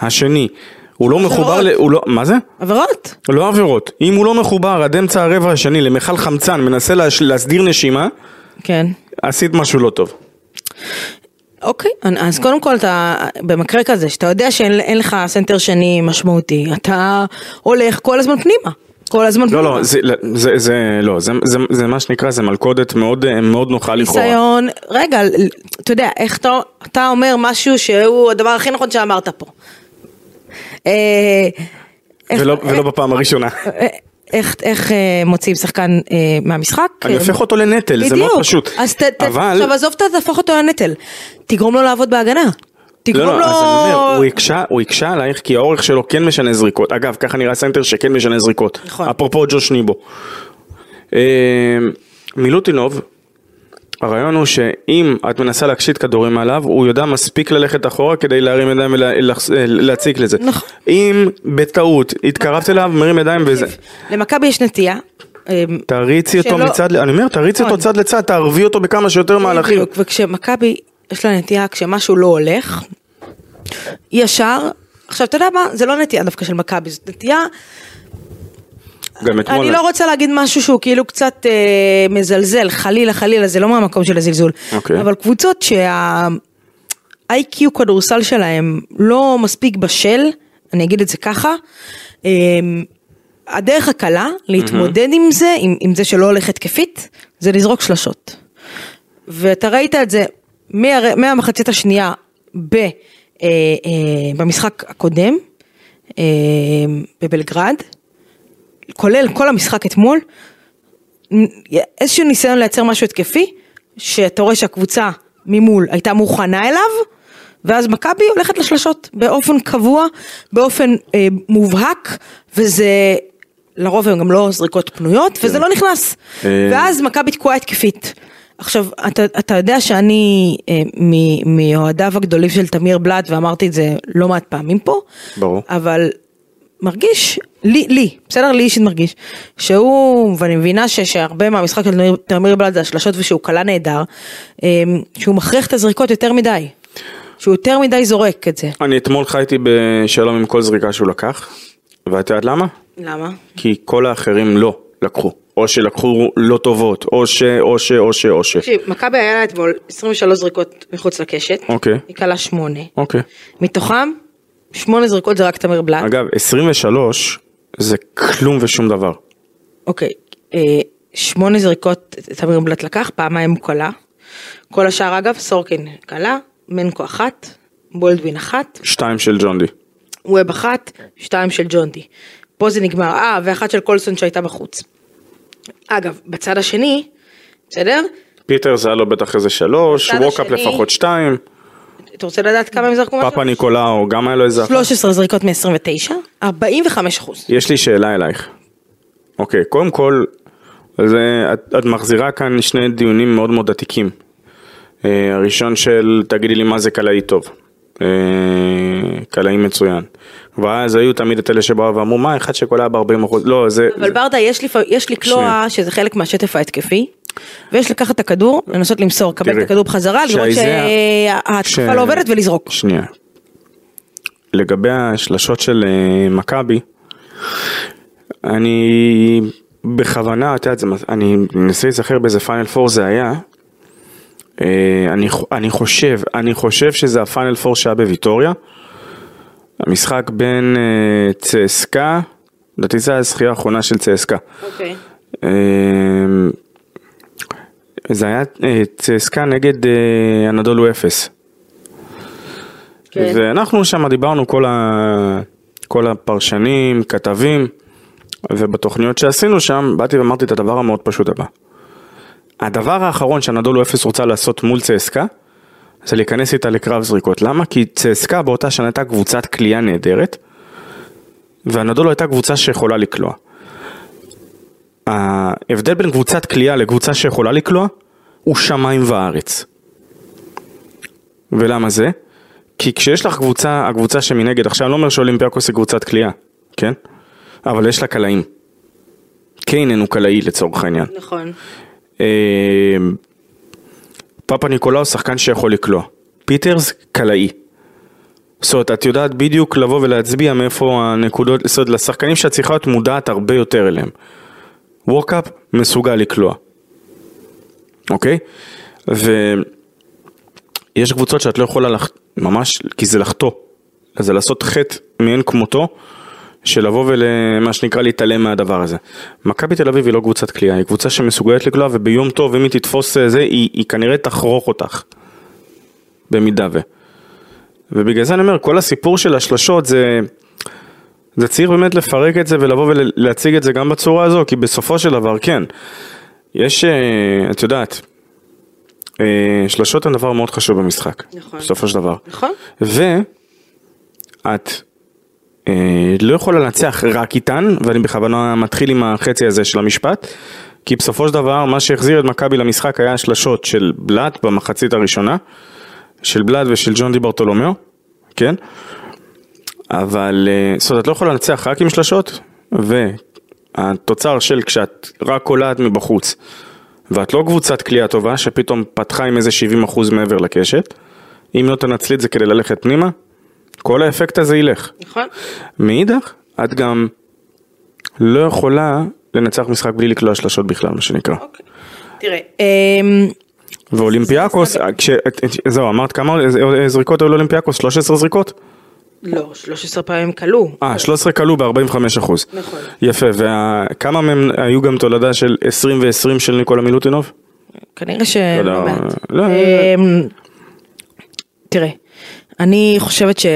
השני הוא לא מחובר, ל... הוא לא, מה זה? עבירות. לא עבירות. אם הוא לא מחובר עד אמצע הרבע השני למכל חמצן, מנסה להש... להסדיר נשימה, כן. עשית משהו לא טוב. אוקיי, אז קודם כל אתה, במקרה כזה, שאתה יודע שאין אין לך סנטר שני משמעותי, אתה הולך כל הזמן פנימה. כל הזמן לא. לא, זה, זה, זה, לא, זה, זה, זה מה שנקרא, זה מלכודת מאוד, אה, מאוד נוחה לכאורה. ניסיון, רגע, אתה יודע, איך אתה, אתה אומר משהו שהוא הדבר הכי נכון שאמרת פה. אה, ולא, ולא בפעם הראשונה. אה, איך, איך אה, מוציאים שחקן אה, מהמשחק? אני הופך אותו לנטל, זה מאוד פשוט. אז ת, ת, אבל... עכשיו עזוב, תהפוך אותו לנטל. תגרום לו לעבוד בהגנה. לא, תגרום לא, לו... אז אני אומר, הוא הקשה, הוא הקשה עלייך כי האורך שלו כן משנה זריקות. אגב, ככה נראה סנטר שכן משנה זריקות. נכון. אפרופו ג'וש ניבו. אה, מילוטינוב, הרעיון הוא שאם את מנסה להקשית כדורים עליו, הוא יודע מספיק ללכת אחורה כדי להרים ידיים ולהציק לזה. נכון. אם בטעות התקרבת אליו, מרים ידיים וזה. למכבי יש נטייה. אה, תריצי אותו מצד, אני אומר, תריצי אותו נכון. צד לצד, תערבי אותו בכמה שיותר מהלכים. בדיוק, וכשמכבי יש לה נטייה, כשמשהו לא הולך, ישר, עכשיו אתה יודע מה, זה לא נטייה דווקא של מכבי, זאת נטייה, גם אתמול. אני לא רוצה להגיד משהו שהוא כאילו קצת אה, מזלזל, חלילה חלילה, זה לא מהמקום של הזלזול, אוקיי. אבל קבוצות שה-IQ כדורסל שלהם לא מספיק בשל, אני אגיד את זה ככה, אה, הדרך הקלה להתמודד עם זה, עם, עם זה שלא הולך התקפית, זה לזרוק שלשות. ואתה ראית את זה מהר- מהמחצית השנייה ב, אה, אה, במשחק הקודם, אה, בבלגרד, כולל כל המשחק אתמול, איזשהו ניסיון לייצר משהו התקפי, שאתה רואה שהקבוצה ממול הייתה מוכנה אליו, ואז מכבי הולכת לשלשות באופן קבוע, באופן אה, מובהק, וזה לרוב הם גם לא זריקות פנויות, וזה לא נכנס. אה. ואז מכבי תקועה התקפית. עכשיו, אתה, אתה יודע שאני אה, מאוהדיו הגדולים של תמיר בלאט, ואמרתי את זה לא מעט פעמים פה, ברור. אבל מרגיש, לי, לי, בסדר? לי אישית מרגיש, שהוא, ואני מבינה ש, שהרבה מהמשחק של תמיר- תמיר בלאט זה השלשות ושהוא קלה נהדר, אה, שהוא מכריח את הזריקות יותר מדי. שהוא יותר מדי זורק את זה. אני אתמול חייתי בשלום עם כל זריקה שהוא לקח, ואת יודעת למה? למה? כי כל האחרים לא לקחו. או שלקחו לא טובות, או ש, או ש, או ש, או ש. תקשיב, מכבי היה לה אתמול 23 זריקות מחוץ לקשת, אוקיי. היא כלה 8, אוקיי. מתוכם 8 זריקות זה רק תמיר בלאט, אגב, 23 זה כלום ושום דבר. אוקיי, אה, 8 זריקות תמיר בלאט לקח, פעמיים הוא כלה, כל השאר אגב, סורקין כולה, מנקו אחת, בולדווין אחת, שתיים של ג'ון די. ווב אחת, שתיים של ג'ון די. פה זה נגמר, אה, ואחת של קולסון שהייתה בחוץ. אגב, בצד השני, בסדר? פיטרס היה לו בטח איזה שלוש, ווקאפ לפחות שתיים, אתה רוצה לדעת כמה הם זרקו משהו? פאפה ניקולאו גם היה לו איזה אחת. 13 זריקות מ-29, 45 אחוז. יש לי שאלה אלייך. אוקיי, קודם כל, זה, את, את מחזירה כאן שני דיונים מאוד מאוד עתיקים. אה, הראשון של תגידי לי מה זה קלעי טוב. אה, קלעי מצוין. ואז היו תמיד את אלה שבאו ואמרו מה אחד שקולע ב-40 אחוז, לא זה, אבל זה ברדה, יש, לפ... יש לקלוע. שזה חלק מהשטף ההתקפי, ויש לקחת את הכדור, לנסות למסור, לקבל את הכדור בחזרה, לראות שההתקפה ש- לא עובדת ולזרוק. שנייה. לגבי השלשות של אה, מכבי, אני בכוונה, את יודעת, אני מנסה להיזכר באיזה פיינל פור זה היה. אה, אני, אני חושב, אני חושב שזה הפיינל פור שהיה בוויטוריה. המשחק בין אה, צסקה, לדעתי זה הזכייה האחרונה של צסקה. אוקיי. אה, זה היה אה, צסקה נגד אה, אנאדולו אפס. כן. ואנחנו שם דיברנו כל, ה... כל הפרשנים, כתבים, ובתוכניות שעשינו שם, באתי ואמרתי את הדבר המאוד פשוט הבא. הדבר האחרון שאנדולו אפס רוצה לעשות מול צסקה, זה להיכנס איתה לקרב זריקות. למה? כי צסקה באותה שנה הייתה קבוצת כליאה נהדרת, ואנדולו הייתה קבוצה שיכולה לקלוע. ההבדל בין קבוצת כליאה לקבוצה שיכולה לקלוע, הוא שמיים וארץ. ולמה זה? כי כשיש לך קבוצה, הקבוצה שמנגד, עכשיו אני לא אומר שאולימפיאקוס היא קבוצת קליעה, כן? אבל יש לה קלעים. קיינן הוא קלעי לצורך העניין. נכון. אה, פפניקולאו שחקן שיכול לקלוע. פיטרס קלעי. זאת אומרת, את יודעת בדיוק לבוא ולהצביע מאיפה הנקודות, זאת אומרת, לשחקנים שאת צריכה להיות מודעת הרבה יותר אליהם. וורקאפ מסוגל לקלוע. אוקיי? ויש קבוצות שאת לא יכולה לח... ממש, כי זה לחטוא. זה לעשות חטא מאין כמותו, של לבוא ולמה שנקרא להתעלם מהדבר הזה. מכבי תל אביב היא לא קבוצת כליאה, היא קבוצה שמסוגלת לקלוע וביום טוב אם היא תתפוס אה, זה, היא, היא כנראה תחרוך אותך. במידה ו... ובגלל זה אני אומר, כל הסיפור של השלשות זה... זה צריך באמת לפרק את זה ולבוא ולהציג את זה גם בצורה הזו, כי בסופו של דבר כן, יש, אה, את יודעת, אה, שלשות הן דבר מאוד חשוב במשחק, נכון. בסופו של דבר. נכון. ואת לא יכולה לנצח רק איתן, ואני בכוונה מתחיל עם החצי הזה של המשפט, כי בסופו של דבר מה שהחזיר את מכבי למשחק היה השלשות של בלאט במחצית הראשונה, של בלאט ושל ג'ון די ברטולומיאו, כן? אבל אה, זאת אומרת, את לא יכולה לנצח רק עם שלשות, והתוצר של כשאת רק קולעת מבחוץ, ואת לא קבוצת כליאה טובה, שפתאום פתחה עם איזה 70% מעבר לקשת, אם לא תנצלי את זה כדי ללכת פנימה, כל האפקט הזה ילך. נכון. מאידך, את גם לא יכולה לנצח משחק בלי לקלוע שלשות בכלל, מה שנקרא. אוקיי. תראה, אמ, ואולימפיאקוס, כש- זהו, אמרת כמה זריקות היו לאולימפיאקוס? 13 זריקות? לא, 13 פעמים כלו. אה, 13 כלו ב-45 אחוז. נכון. יפה, וכמה מהם היו גם תולדה של 20 ו-20 של ניקולה מילוטינוב? כנראה ש... לא, לא מעט. לא, אמ, תראה, אני חושבת ש...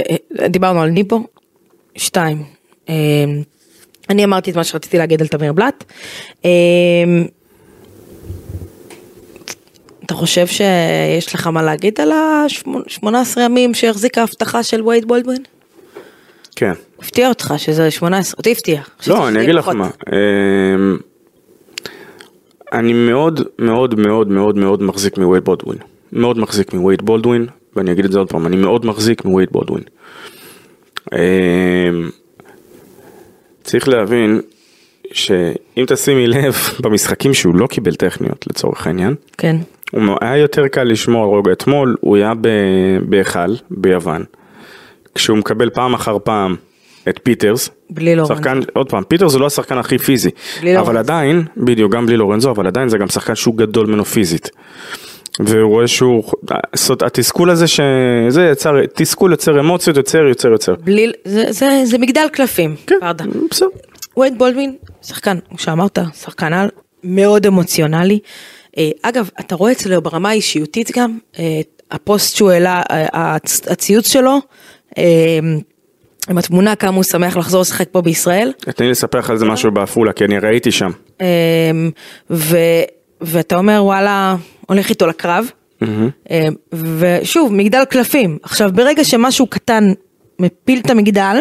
דיברנו על ניפו, שתיים. אמ, אני אמרתי את מה שרציתי להגיד על תמיר בלאט. אמ, אתה חושב שיש לך מה להגיד על ה-18 ימים שהחזיקה ההבטחה של וייד בולדווין? כן. הפתיע אותך שזה 18, אותי הפתיע. לא, אני אגיד לך. מה. אמ, אני מאוד מאוד מאוד מאוד מאוד מחזיק מווייד בולדווין. מאוד מחזיק מווייד בולדווין, ואני אגיד את זה עוד פעם, אני מאוד מחזיק מווייד בולדווין. אמ, צריך להבין שאם תשימי לב [LAUGHS] במשחקים שהוא לא קיבל טכניות לצורך העניין, כן. הוא היה יותר קל לשמור על רוגע. אתמול הוא היה בהיכל ביוון, כשהוא מקבל פעם אחר פעם את פיטרס, בלי לורנזו. שחקן, עוד פעם, פיטרס הוא לא השחקן הכי פיזי, בלי אבל לורנזו. עדיין, בדיוק, גם בלי לורנזו, אבל עדיין זה גם שחקן שהוא גדול ממנו פיזית. והוא רואה שהוא, זאת אומרת, התסכול הזה שזה יצר, תסכול יוצר אמוציות, יוצר, יוצר, יוצר. בלי, זה, זה, זה מגדל קלפים, כן, ברדה. בסדר. וייד בולדווין, שחקן, כמו שאמרת, שחקן על, מאוד אמוציונלי. אה, אגב, אתה רואה אצלו ברמה האישיותית גם, אה, הפוסט שהוא העלה, אה, הצ- הציוץ שלו, עם התמונה כמה הוא שמח לחזור לשחק פה בישראל. תני לי לספר לך על זה משהו בעפולה, כי אני ראיתי שם. ו, ואתה אומר וואלה, הולך איתו לקרב. אה, ושוב, מגדל קלפים. עכשיו, ברגע שמשהו קטן מפיל את המגדל,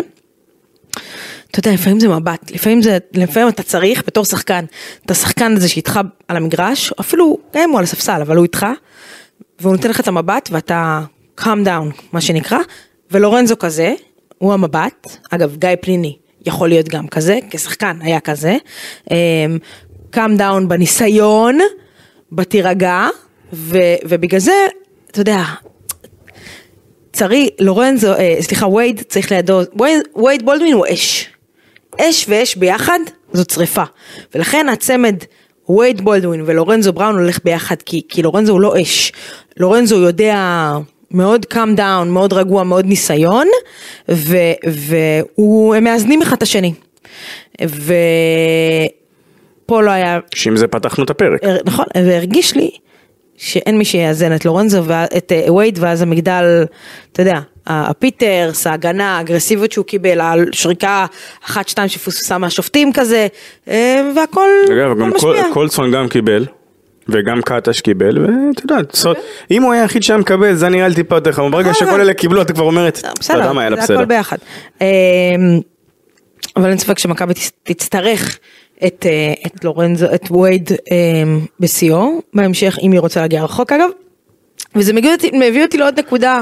אתה יודע, לפעמים זה מבט, לפעמים זה, לפעמים אתה צריך בתור שחקן, את השחקן הזה שאיתך על המגרש, אפילו, גם אם הוא על הספסל, אבל הוא איתך, והוא נותן לך את המבט ואתה calm down, מה שנקרא, ולורנזו כזה, הוא המבט, אגב, גיא פניני יכול להיות גם כזה, כשחקן היה כזה, calm down בניסיון, בתירגע, ו, ובגלל זה, אתה יודע, צריך, לורנזו, אה, סליחה, וייד צריך לידו, וייד, וייד בולדווין הוא אש. אש ואש ביחד, זאת שריפה. ולכן הצמד וייד בולדווין ולורנזו בראון הולך ביחד, כי, כי לורנזו הוא לא אש. לורנזו יודע מאוד calm down, מאוד רגוע, מאוד ניסיון, ו, והם מאזנים אחד את השני. ופה לא היה שעם זה פתחנו את הפרק. נכון, והרגיש לי שאין מי שיאזן את לורנזו ואת אה, וייד ואז המגדל, אתה יודע, הפיטרס, ההגנה, האגרסיביות שהוא קיבל, השריקה אחת שתיים שפוספסה מהשופטים כזה, אה, והכל אגב, גם. קולסון גם קיבל. וגם קטש קיבל, ואתה יודע, אם הוא היה היחיד שהיה מקבל, זה נראה לי טיפה יותר חמור. ברגע נכון, שכל אלה קיבלו, אתה כבר אומרת, יודע בסדר, זה. הכל ביחד. אה, אבל אין ספק שמכבי תצ- תצטרך את, אה, את לורנזו, את וייד אה, בשיאו, בהמשך אם היא רוצה להגיע רחוק אגב. וזה מביא אותי, מביא אותי לעוד נקודה,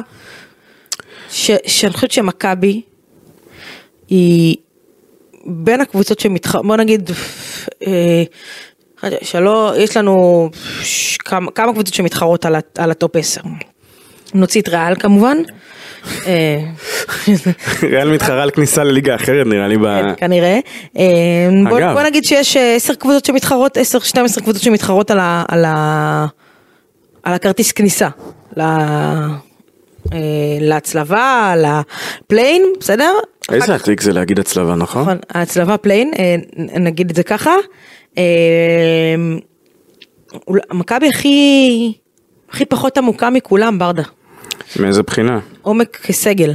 ש, שאני חושבת שמכבי היא בין הקבוצות שמתח... בוא נגיד, אה, שלא, יש לנו כמה, כמה קבוצות שמתחרות על, על ה top 10. נוציא את ריאל כמובן. אה, ריאל מתחרה על כניסה לליגה אחרת נראה לי. ב- כן, כנראה. אה, בוא, נגיד שיש אה, עשר קבוצות שמתחרות, עשר, 12 קבוצות שמתחרות על, הכרטיס כניסה. אה, להצלבה, ל play-in, בסדר? איזה עתיק זה להגיד הצלבה, נכון? נכון, ההצלבה play-in, אה, נגיד את זה ככה. אה, מכבי הכי, הכי פחות עמוקה מכולם, ברדה. מאיזה בחינה? עומק סגל.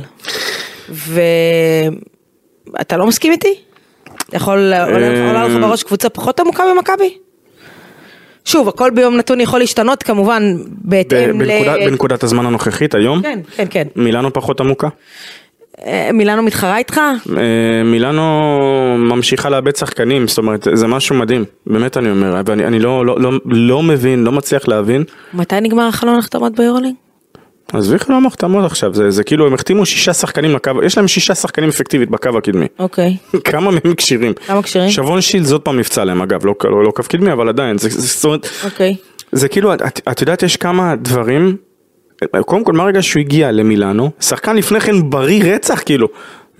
ואתה לא מסכים איתי? יכול, עולה עולה לך בראש קבוצה פחות עמוקה ממכבי? שוב, הכל ביום נתון יכול להשתנות כמובן בהתאם ל... בנקודת- הזמן הנוכחית היום? כן, כן, כן. מילאנו פחות עמוקה? אה, מילאנו מתחרה איתך? אה, מילאנו ממשיכה לאבד שחקנים, זאת אומרת, זה משהו מדהים, באמת אני אומר, ואני אני לא, לא, לא, לא מבין, לא מצליח להבין. מתי נגמר החלון החתמות ביורלינג? עזבי חלום החתמות עכשיו, זה, זה כאילו הם החתימו שישה שחקנים לקו, יש להם שישה שחקנים אפקטיבית בקו הקדמי. אוקיי. [LAUGHS] כמה מהם כשירים? כמה כשירים? שבון שילד עוד פעם נפצע להם אגב, לא, לא, לא קו קדמי אבל עדיין, זה, זה, זאת אומרת, אוקיי. זה כאילו, את, את יודעת יש כמה דברים, קודם כל מהרגע שהוא הגיע למילאנו, שחקן לפני כן בריא רצח כאילו,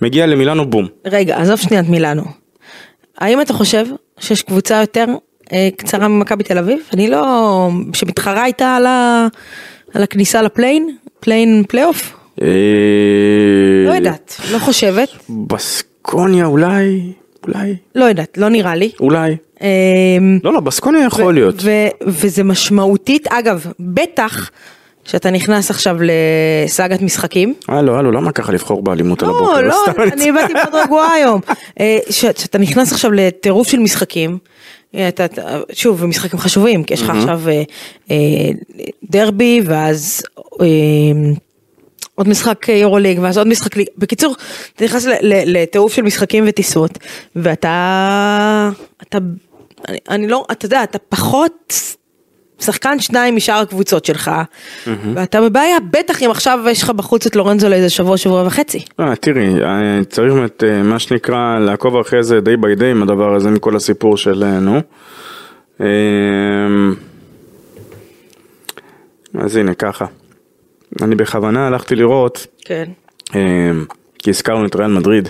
מגיע למילאנו בום. רגע, עזוב שנייה את מילאנו. האם אתה חושב שיש קבוצה יותר אה, קצרה ממכבי תל אביב? אני לא... שמתחרה איתה על, ה... על הכניסה ל play-in? play-in פלייאוף? אה, לא יודעת, לא חושבת. בסקוניה אולי, אולי, לא יודעת, לא נראה לי. אולי. אה, לא, לא, בסקוניה יכול להיות. וזה משמעותית, אגב, בטח שאתה נכנס עכשיו לסאגת משחקים. הלו, הלו, למה ככה לבחור באלימות על הבוקר? לא, לא, סתם אני באתי מאוד רגועה היום. אה, שאתה נכנס עכשיו לטירוף של משחקים, אתה, אתה- שוב, משחקים חשובים, כי יש לך עכשיו אה, אה, דרבי, ואז אה, עוד משחק יורוליג, ואז עוד משחק ליג. בקיצור, אתה נכנס לטירוף של משחקים וטיסות, ואתה, אתה, אני, אני לא, אתה יודע, אתה פחות שחקן שניים משאר הקבוצות שלך, ואתה בבעיה, בטח אם עכשיו יש לך בחוץ את לורנזו לאיזה שבוע, שבוע וחצי. אה, תראי, אה, צריך באמת, אה, מה שנקרא, לעקוב אחרי זה די ביי די עם הדבר הזה, מכל הסיפור של, אה, נו. אז הנה, ככה. אני בכוונה הלכתי לראות, כן. כי הזכרנו את ריאל מדריד.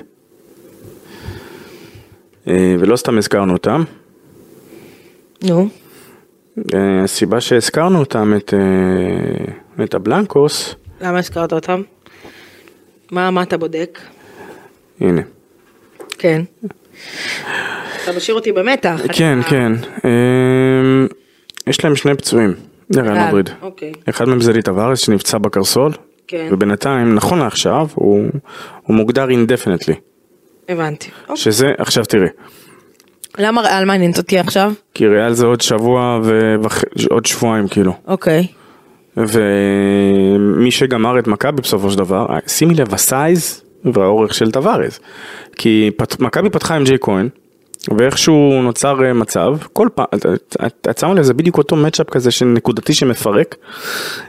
ולא סתם הזכרנו אותם. נו. אה, הסיבה שהזכרנו אותם, את, אה, את הבלנקוס, למה הזכרת אותם? מה, מה אתה בודק? הנה. כן. אתה משאיר אותי במתח. כן, אתה- כן. אה, יש להם שני פצועים, לריאל אה, מדריד. אוקיי. אחד מהם זה אדי טווארז שנפצע בקרסול, כן. ובינתיים, נכון לעכשיו, הוא, הוא מוגדר indefinitely. הבנתי. אוקיי. שזה, עכשיו תראי, למה ריאל מעניינת אותי עכשיו? כי ריאל זה עוד שבוע ועוד שבועיים כאילו. אוקיי. ומי שגמר את מכבי בסופו של דבר, שימי לב ה size והאורך של טווארז. כי פת, מכבי פתחה עם ג'ייק כהן, ואיכשהו נוצר אה, מצב, כל פעם, את- את- שמה לב, זה בדיוק אותו matchup כזה של נקודתי שמפרק.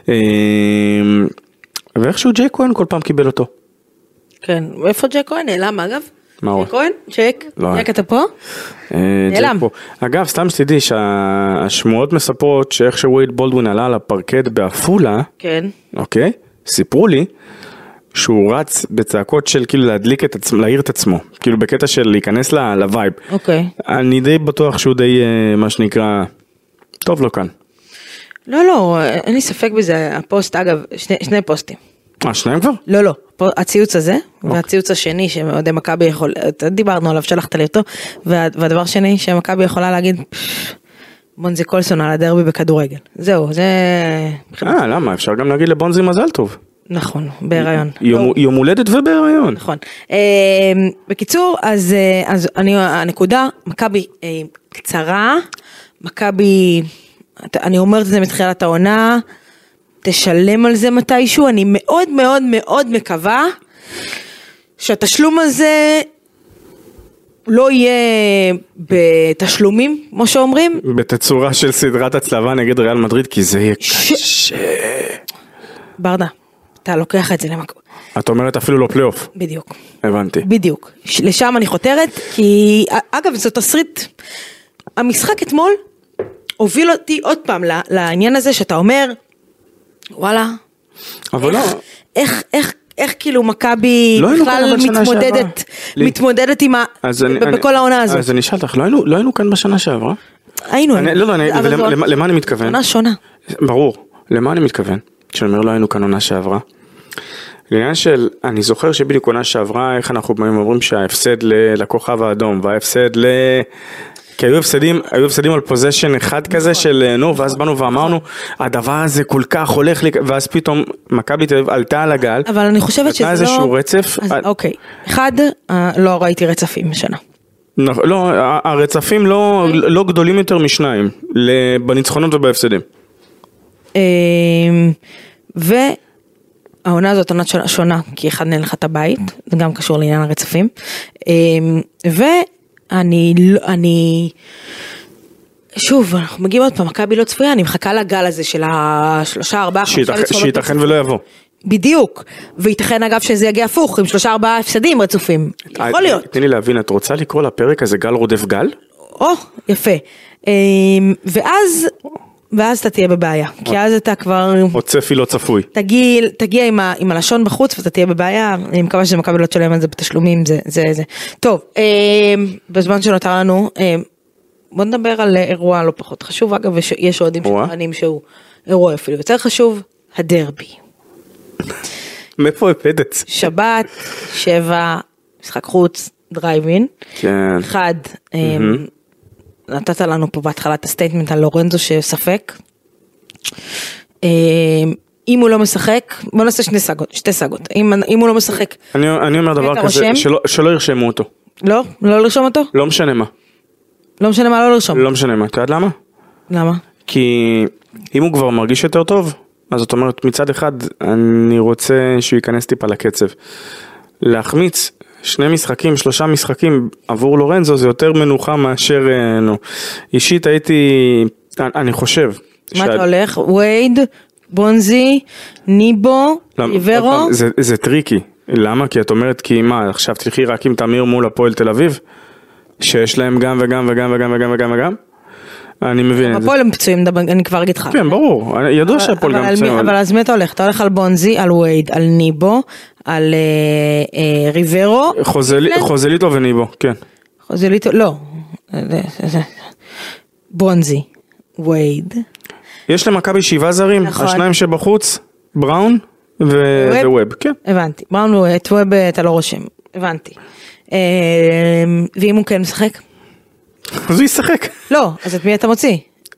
אה, ואיכשהו ג'ייק כהן כל פעם קיבל אותו. כן. איפה ג'ייק כהן? נעלם אגב? מה הוא? ג'ייק כהן? ג'ייק? לא. ג'ייק אתה פה? אה, נעלם. אגב, סתם שתדעי שהשמועות מספרות שאיך שווייד בולדווין עלה על הפרקט בעפולה, כן. אוקיי? סיפרו לי שהוא רץ בצעקות של כאילו להדליק את עצמו, להעיר את עצמו, כאילו בקטע של להיכנס ל vibe. אוקיי. אני די בטוח שהוא די, אה, מה שנקרא, טוב לו כאן. לא, לא, אין לי ספק בזה. הפוסט, אגב, שני, שני פוסטים. אה, שניים כבר? לא, לא, הציוץ הזה, אוקיי. והציוץ השני שאוהדי מכבי יכול, דיברנו עליו, שלחת לי אותו, וה, והדבר שני, שמכבי יכולה להגיד, "פפ, בונזי קולסון על הדרבי בכדורגל. זהו, זה... אה, למה? אפשר גם להגיד לבונזי מזל טוב. נכון, בהיריון. יום, יום הולדת ובהיריון. נכון. אה, בקיצור, אז, אה, אז אני, הנקודה, מכבי אה, קצרה, מכבי, אני אומרת את זה מתחילת העונה, תשלם על זה מתישהו, אני מאוד מאוד מאוד מקווה שהתשלום הזה לא יהיה בתשלומים, כמו שאומרים, בתצורה של סדרת הצלבה נגד ריאל מדריד, כי זה יהיה ש- קשה. ברדה, אתה לוקח את זה למקום, את אומרת אפילו לא פלייאוף. בדיוק. הבנתי. בדיוק, לשם אני חותרת, כי אגב זה תסריט, המשחק אתמול הוביל אותי עוד פעם לעניין הזה שאתה אומר, וואלה, אבל לא, איך, איך, איך, איך כאילו מכבי לא בכלל מתמודדת. מתמודדת עם ה... אז אני, ב- אני- בכל העונה הזאת. אז אני אשאל אותך, לא היינו, לא היינו כאן בשנה שעברה? היינו, אני, לא, לא, אני, אבל ולמה- זו למה, למה אני מתכוון? עונה שונה. ברור, למה אני מתכוון? כשאני אומר לא היינו כאן עונה שעברה. לעניין של, אני זוכר שבדיוק עונה שעברה, איך אנחנו באים ואומרים שההפסד לכוכב האדום, וההפסד ל... כי היו הפסדים, היו הפסדים על פוזיישן אחד כזה של אה, נו, ואז באנו ואמרנו, הדבר הזה כל כך הולך ואז פתאום מכבי תל אביב עלתה על הגל, אבל אני חושבת שזה נתנה לא... איזשהו רצף. אז, אה, אוקיי, אחד, אה, לא ראיתי רצפים השנה. נכון, לא, הרצפים לא, לא גדולים יותר משניים, בניצחונות ובהפסדים. אמ, והעונה הזאת עונה שונה- כי אחד נהל לך את הבית, זה גם קשור לעניין הרצפים. אמ, ואני, לא- אני, שוב, אנחנו מגיעים עוד פעם, מכבי לא צפויה, אני מחכה לגל הזה של השלושה, ארבעה, חמישה ניצחונות שייתכן. ולא יבוא. בדיוק, וייתכן אגב שזה יגיע הפוך, עם שלושה ארבעה הפסדים רצופים, יכול אה, להיות. תני לי להבין, את רוצה לקרוא לפרק הזה גל רודף גל? או, יפה. אמ, ואז, ואז אתה תהיה בבעיה, כי אז אתה כבר... או צפי לא צפוי? תגיע, תגיע עם, ה, עם הלשון בחוץ ואתה תהיה בבעיה, אני מקווה שמכבי לא תשלם על זה בתשלומים, זה זה זה. טוב, אה, בזמן שנותר לנו, אה, בוא נדבר על אירוע לא פחות חשוב, אגב, יש, אוהדים? שטוענים שהוא אירוע אפילו יותר חשוב, הדרבי. מאיפה הפדת? שבת, שבע, משחק חוץ, דרייב אין. כן. אחד, אה, נתת לנו פה בהתחלה את ה statement על לורנזו שספק. אה, אם הוא לא משחק, בוא נעשה שני סאגות, שתי סאגות. אם, אם הוא לא משחק, אני, אני אומר דבר כזה? שלא, שלא ירשמו אותו. לא? לא לרשום אותו? לא משנה מה. לא משנה מה לא לרשום. לא משנה מה. את יודעת למה? למה? כי אם הוא כבר מרגיש יותר טוב, אז זאת אומרת מצד אחד אני רוצה שהוא ייכנס טיפה לקצב. להחמיץ שני משחקים, שלושה משחקים עבור לורנזו זה יותר מנוחה מאשר, אה, נו. אישית הייתי, אני- חושב. מה אתה הולך? וייד, בונזי, ניבו, זה, זה tricky. למה? כי את אומרת כי מה, עכשיו תלכי רק עם תמיר מול הפועל תל אביב? שיש להם גם וגם וגם וגם וגם וגם וגם? אני מבין את זה. הפועל הם פצועים, אני כבר אגיד לך. כן, ברור, ידוע שהפועל גם פצועים. אבל אז מי אתה הולך? אתה הולך על בונזי, על וייד, על ניבו, על אה, אה, ריברו. חוזלי- חוזליטו וניבו, כן. חוזליטו, לא. בונזי, וייד, יש למכבי שבעה זרים, נכון. השניים שבחוץ, בראון? וווב, כן. הבנתי. אמרנו, את ווב אתה לא רושם, הבנתי. אה, ואם הוא כן משחק? אז הוא ישחק. לא, אז את מי אתה מוציא?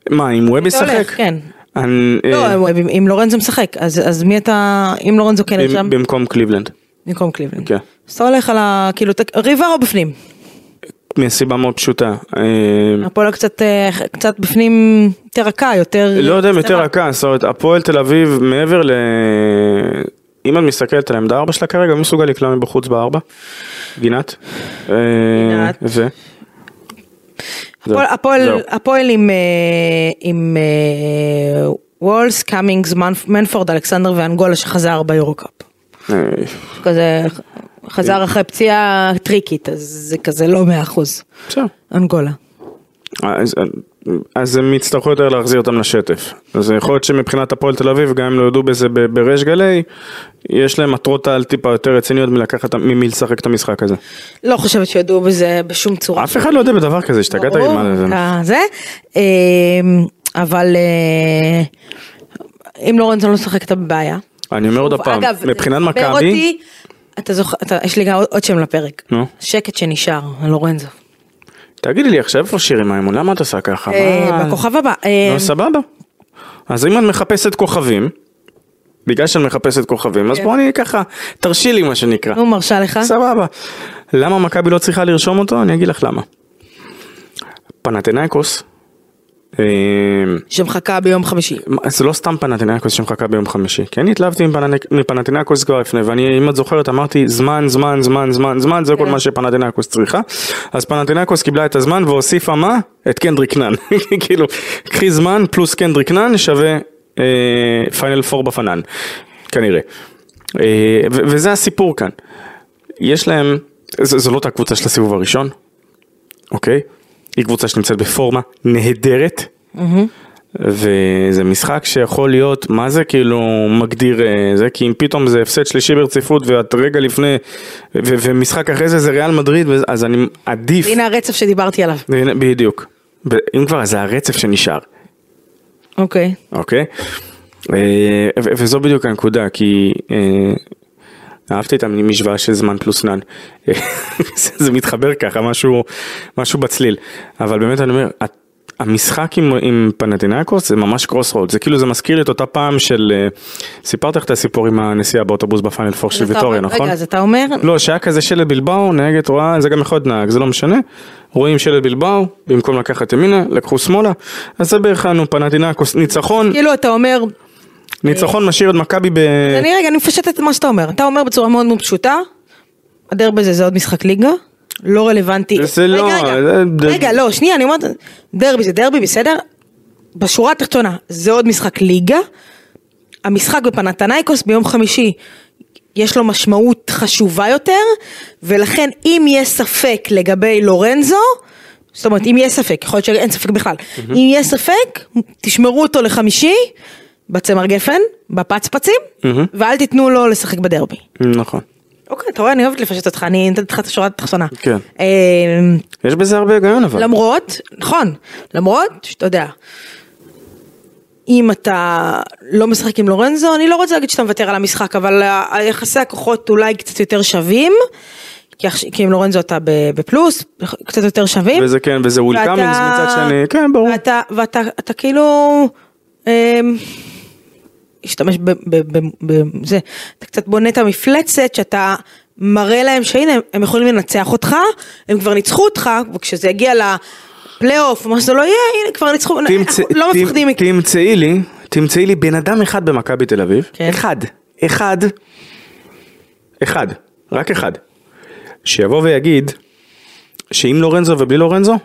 מה, אם ווב ישחק? כן. אני- לא, אה, אם- לורנזו משחק, אז אז מי אתה, אם לורנזו כן נרשם, במקום קליבלנד. במקום קליבלנד. כן. אז אתה הולך על ה... כאילו, ריברו בפנים. מסיבה מאוד פשוטה. אה, הפועל קצת, אה, קצת בפנים יותר רכה, יותר... לא יודע אם יותר. רכה, זאת אומרת, הפועל תל אביב מעבר ל... אם את מסתכלת על העמדה 4 שלה כרגע, מי מסוגל לקלוע מבחוץ בארבע? גינת? אה, גינת. ו? הפועל- עם, אה, אה, וולס, קאמינגס, מנפ- מנפורד, אלכסנדר ואנגולה שחזר ביורו-קאפ. אה, כזה חזר אחרי פציעה טריקית, אז זה כזה לא מאה אחוז. בסדר. אנגולה. אז, אה, הם יצטרכו יותר להחזיר אותם לשטף. אז יכול להיות שמבחינת הפועל תל אביב, גם אם לא יודו בזה בריש גלי, יש להם מטרות על טיפה יותר רציניות מלקחת, ממי לשחק את המשחק הזה. לא חושבת שידעו בזה בשום צורה. אף אחד לא יודע בדבר כזה, השתגעת לי מה זה. זה. אמ, אבל אה, אם לורנזו לא משחק אתה בבעיה. אני אומר עוד פעם, אגב, מבחינת מכבי, אתה זוכר, יש לי גם עוד- שם לפרק. שקט שנשאר, לורנזו. תגידי לי עכשיו איפה שירי מימון, למה את עושה ככה? אה? בכוכב הבא. אה, נו סבבה. אז אם את מחפשת כוכבים, בגלל שאת מחפשת כוכבים, אז כן. בואי ככה, תרשי לי מה שנקרא. נו, מרשה לך. סבבה. למה מכבי לא צריכה לרשום אותו? אני אגיד לך למה. פנתנאיקוס, אה, שמחכה ביום חמישי. זה לא סתם פנתנאיקוס שמחכה ביום חמישי, כי אני התלהבתי מפנתנאיקוס כבר לפני, ואני, אם את זוכרת, אמרתי זמן, זמן, זמן, זמן, זמן, זה כל כן. מה שפנתנאיקוס צריכה. אז פנתנאיקוס קיבלה את הזמן והוסיפה מה? את קנדריק נאן. [LAUGHS] כאילו, קחי זמן פלוס קנדריק נאן שווה אה, פיינל פור בפנן, כנראה. אה, וזה הסיפור כאן. יש להם, זו לא אותה קבוצה של הסיבוב הראשון, אוקיי? היא קבוצה שנמצאת בפורמה נהדרת. וזה משחק שיכול להיות, מה זה כאילו מגדיר אה, זה, כי אם פתאום זה הפסד שלישי ברציפות ואת רגע לפני, ו- ומשחק אחרי זה זה ריאל מדריד, אז אני עדיף, הנה הרצף שדיברתי עליו. והנה, בדיוק, אם כבר זה הרצף שנשאר, אוקיי. אוקיי? אה, ו- וזו בדיוק הנקודה, כי אה, אהבתי את המשוואה של זמן פלוס נאן, [LAUGHS] זה מתחבר ככה, משהו, משהו בצליל, אבל באמת אני אומר, המשחק עם, עם פנאתינייקוס זה ממש crossroad, זה כאילו זה מזכיר לי את אותה פעם של, אה, סיפרת לך את הסיפור עם הנסיעה באוטובוס בפיינל פור של ויטוריה, נכון? רגע, אז אתה אומר, לא, שהיה כזה שלט בילבאו, נהגת רואה, זה גם יכול להיות נהג, זה לא משנה. רואים שלט בלבאו, במקום לקחת ימינה, לקחו שמאלה. אז זה בערך לנו פנטינקוס, ניצחון, כאילו אתה אומר, ניצחון משאיר את מכבי ב... אני רגע, אני מפשטת את מה שאתה אומר. אתה אומר בצורה מאוד מאוד פשוטה, הדרבי זה עוד משחק ליגה, לא רלוונטי. זה לא, זה רגע, לא, שנייה, אני אומרת, דרבי זה דרבי, בסדר? בשורה התחתונה, זה עוד משחק ליגה. המשחק בפנתנייקוס ביום חמישי, יש לו משמעות חשובה יותר, ולכן אם יש ספק לגבי לורנזו, זאת אומרת, אם יש ספק, יכול להיות שאין ספק בכלל, אם יש ספק, תשמרו אותו לחמישי, בצמר גפן, בפצפצים, ואל תיתנו לו לשחק בדרבי. נכון. אוקיי, אתה רואה, אני אוהבת לפשט אותך, אני נותנת לך את השורה התחתונה. כן. אה, יש בזה הרבה היגיון אבל. למרות, נכון, למרות שאתה יודע, אם אתה לא משחק עם לורנזו, אני לא רוצה להגיד שאתה מוותר על המשחק, אבל היחסי הכוחות אולי קצת יותר שווים, כי עם לורנזו אתה בפלוס, קצת יותר שווים. וזה כן, וזה וויל ואתה- קאמינגס מצד שני, כן ברור. ואתה, ואתה אתה כאילו, אמ, השתמש בזה, אתה קצת בונה את המפלצת שאתה מראה להם שהנה הם יכולים לנצח אותך, הם כבר ניצחו אותך, וכשזה יגיע לפלייאוף, מה שזה לא יהיה, הנה כבר ניצחו, אנחנו לא מפחדים מכם. תמצאי לי, תמצאי לי בן אדם אחד במכבי תל אביב, כן. אחד, אחד, אחד, רק אחד, שיבוא ויגיד שאם לורנזו ובלי לורנזו,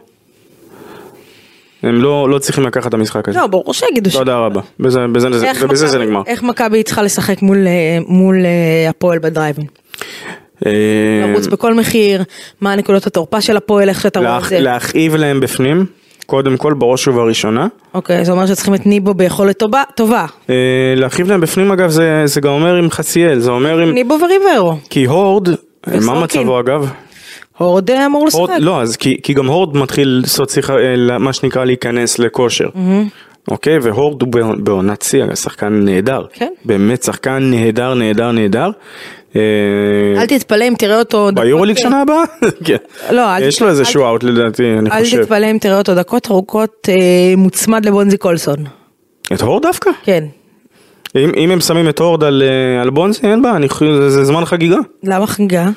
הם לא, לא צריכים לקחת את המשחק הזה. לא, ברור שיגידו ש... תודה רבה, בזה, בזה, ובזה זה נגמר. איך מכבי צריכה לשחק מול, אה, מול אה, הפועל בדרייבין? אה, לרוץ בכל מחיר, מה נקודות התורפה של הפועל, איך שאתה רואה את זה. להכאיב להם בפנים, קודם כל בראש ובראשונה. אוקיי, זה אומר שצריכים את ניבו ביכולת טובה. להכאיב להם בפנים אגב זה, זה גם אומר עם חסיאל, זה אומר עם... ניבו וריברו. כי הורד, מה. מצבו אגב? הורד אה, אמור לשחק. לא, אז כי, כי גם הורד מתחיל לעשות שיחה, אה, מה שנקרא להיכנס לכושר. אוקיי, והורד הוא בעונ- בעונת שיא, שחקן נהדר. כן. באמת שחקן נהדר, נהדר, נהדר. אה, אל תתפלא אם תראה אותו... דקות- ביורוליג שנה הבאה? [LAUGHS] כן. לא, אל יש תת- לו אל איזשהו ת- אאוט לדעתי, אני אל חושב. תתפלא אם תראה אותו דקות ארוכות מוצמד לבונזי קולסון. את הורד דווקא? כן. אם, אם הם שמים את הורד על, על בונזי, אין בעיה, זה, זה זמן חגיגה. למה חגיגה?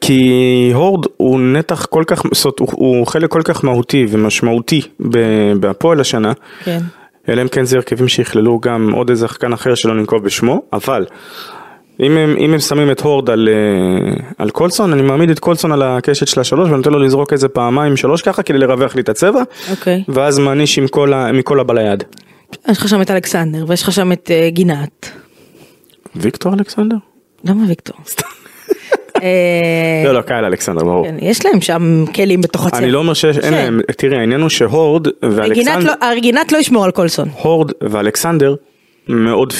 כי הורד הוא נתח כל כך, זאת, אומרת, הוא, הוא חלק כל כך מהותי ומשמעותי בהפועל השנה. כן. אלא אם כן זה הרכבים שיכללו גם עוד איזה שחקן אחר שלא ננקוב בשמו, אבל אם הם, אם הם שמים את הורד על, אה, על קולסון, אני מעמיד את קולסון על הקשת של השלוש ונותן לו לזרוק איזה פעמיים שלוש ככה כדי לרווח לי את הצבע, אוקיי. ואז מעניש עם כל, ה, מכל הבא ליד. יש לך שם את אלכסנדר ויש לך שם את אה, גינת. ויקטור אלכסנדר? למה ויקטור? אה, לא, לא, קהל אלכסנדר, ברור. כן, יש להם שם כלים בתוך הצוות. אני לא אומר שיש, אין. להם, תראי, העניין הוא שהורד ואלכסנדר, לא- הגינת לא ישמור על קולסון. הורד ואלכסנדר מאוד,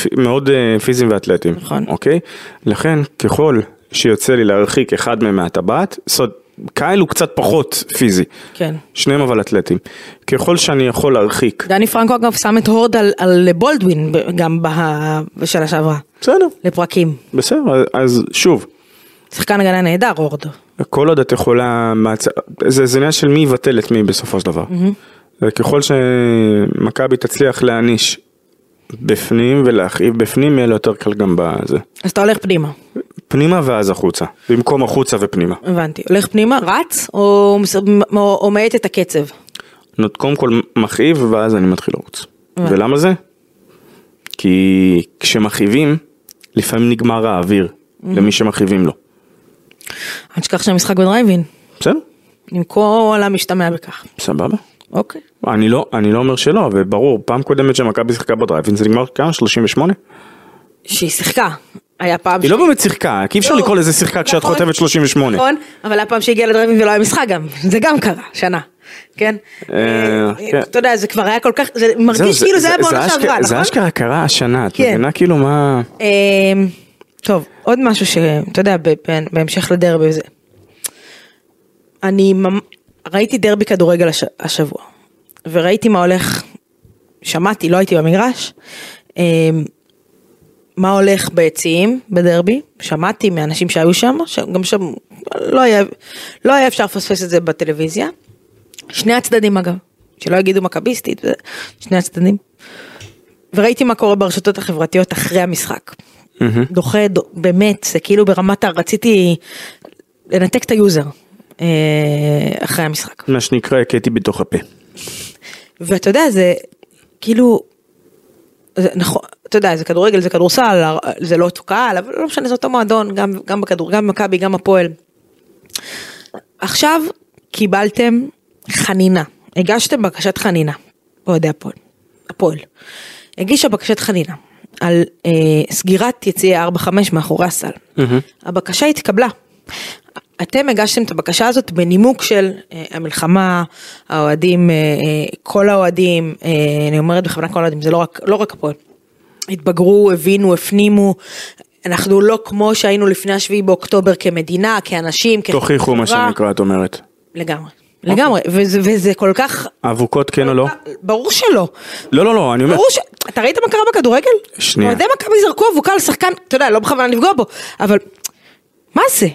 אה, פיזיים ואתלטיים, נכון. אוקיי? לכן, ככל שיוצא לי להרחיק אחד מהם מהטבעת, זאת קהל הוא קצת פחות פיזי, כן. שניהם אבל אתלטים. ככל שאני יכול להרחיק, דני פרנקו אגב שם את הורד על, על בולדווין גם בשנה שעברה, בסדר, לפרקים. בסדר, אז- אז שוב, שחקן הגנה נהדר הורד. כל עוד את יכולה. זה, עניין של מי יבטל את מי בסופו של דבר. וככל שמכבי תצליח להעניש בפנים ולהכאיב בפנים, יהיה לו יותר קל גם בזה. אז אתה הולך פנימה, פנימה ואז החוצה, במקום החוצה ופנימה. הבנתי. הולך פנימה, רץ, או, או, או מאט את הקצב? נות- קודם כל מכאיב ואז אני מתחיל לרוץ. ולמה זה? כי כשמכאיבים, לפעמים נגמר האוויר למי שמכאיבים לו. אל תשכח שהמשחק בדרייבין, בסדר? עם כל המשתמע בכך. סבבה. אוקיי. אני לא, אני לא אומר שלא, וברור, פעם קודמת שמכבי שיחקה בדרייבין זה נגמר כמה? 38? שהיא שיחקה. היה פעם... היא לא באמת שיחקה, כי אי אפשר לא. לקרוא לזה שיחקה כשאת נכון. חוטפת 38. נכון, אבל היה פעם שהגיעה לדרייבין ולא היה משחק גם, זה גם קרה, שנה, כן? אה, אה, כן. אתה יודע, זה כבר היה כל כך, זה מרגיש כאילו זה היה בעונה שעברה, זה נכון? אשכרה קרה השנה, את כן. מבינה כאילו מה... טוב, עוד משהו שאתה יודע, בהמשך לדרבי וזה. אני ראיתי דרבי כדורגל הש- השבוע, וראיתי מה הולך, שמעתי, לא הייתי במגרש, אמ, מה הולך ביציעים בדרבי, שמעתי מאנשים שהיו שם, גם שם לא היה, לא היה אפשר לפספס את זה בטלוויזיה. שני הצדדים אגב, שלא יגידו מכביסטית, שני הצדדים. וראיתי מה קורה ברשתות החברתיות אחרי המשחק. דוחה, דו, באמת, זה כאילו ברמת. רציתי לנתק את ה user אה, אחרי המשחק. מה שנקרא הקאתי בתוך הפה. ואתה יודע, זה כאילו, זה, נכון, אתה יודע, זה כדורגל, זה כדורסל, זה לא אותו קהל, אבל לא משנה, זה אותו מועדון, גם, גם בכדור, גם במכבי, גם הפועל. עכשיו קיבלתם חנינה, הגשתם בקשת חנינה, אוהדי הפועל, הפועל, הגישה בקשת חנינה על אה, סגירת יציעי 4-5 מאחורי הסל. הבקשה התקבלה. אתם הגשתם את הבקשה הזאת בנימוק של אה, המלחמה, האוהדים, אה, אה, כל האוהדים, אה, אני אומרת בכוונה כל האוהדים, זה לא רק, לא רק הפועל. התבגרו, הבינו, הפנימו, אנחנו לא כמו שהיינו לפני השביעי באוקטובר כמדינה, כאנשים, כחברה. תוכיחו מה שנקרא, את אומרת. לגמרי, לגמרי, וזה, וזה כל כך... אבוקות כן או לא? ברור שלא. לא, לא, לא, אני אומר, ברור ש... אתה ראית מה קרה בכדורגל? שנייה. אוהדי מכבי זרקו אבוקה על שחקן, אתה יודע, לא בכוונה לפגוע בו, אבל מה זה?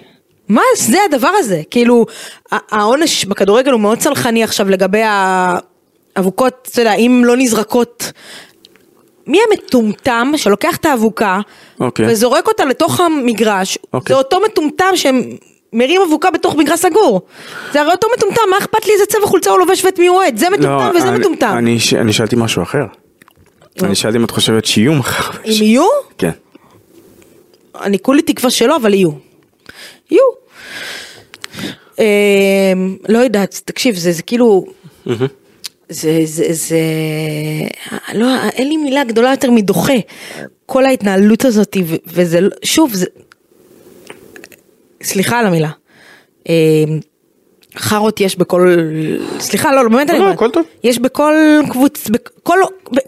מה זה הדבר הזה? כאילו, העונש בכדורגל הוא מאוד צלחני עכשיו לגבי האבוקות, אתה יודע, אם לא נזרקות... מי המטומטם שלוקח את האבוקה אוקיי. וזורק אותה לתוך המגרש? אוקיי. זה אותו מטומטם שמרים אבוקה בתוך מגרש סגור. זה הרי אותו מטומטם, מה אכפת לי איזה צבע חולצה הוא לובש ואת מי הוא אוהד? זה מטומטם וזה לא, אני- מטומטם. אני ש- אני שאלתי משהו אחר. אני שאלתי אם את חושבת שיהיו מחר. אם יהיו? כן. אני כולי תקווה שלא, אבל יהיו. יהיו. אמ, לא יודעת, תקשיב, זה, זה כאילו... זה, זה, זה... לא, אין לי מילה גדולה יותר מדוחה. כל ההתנהלות הזאת, וזה, לא- שוב, זה... סליחה על המילה. אמ, חארות יש בכל... סליחה, לא, לא, באמת אני לא, אומרת. הכל טוב. יש בכל קבוצ... בכל...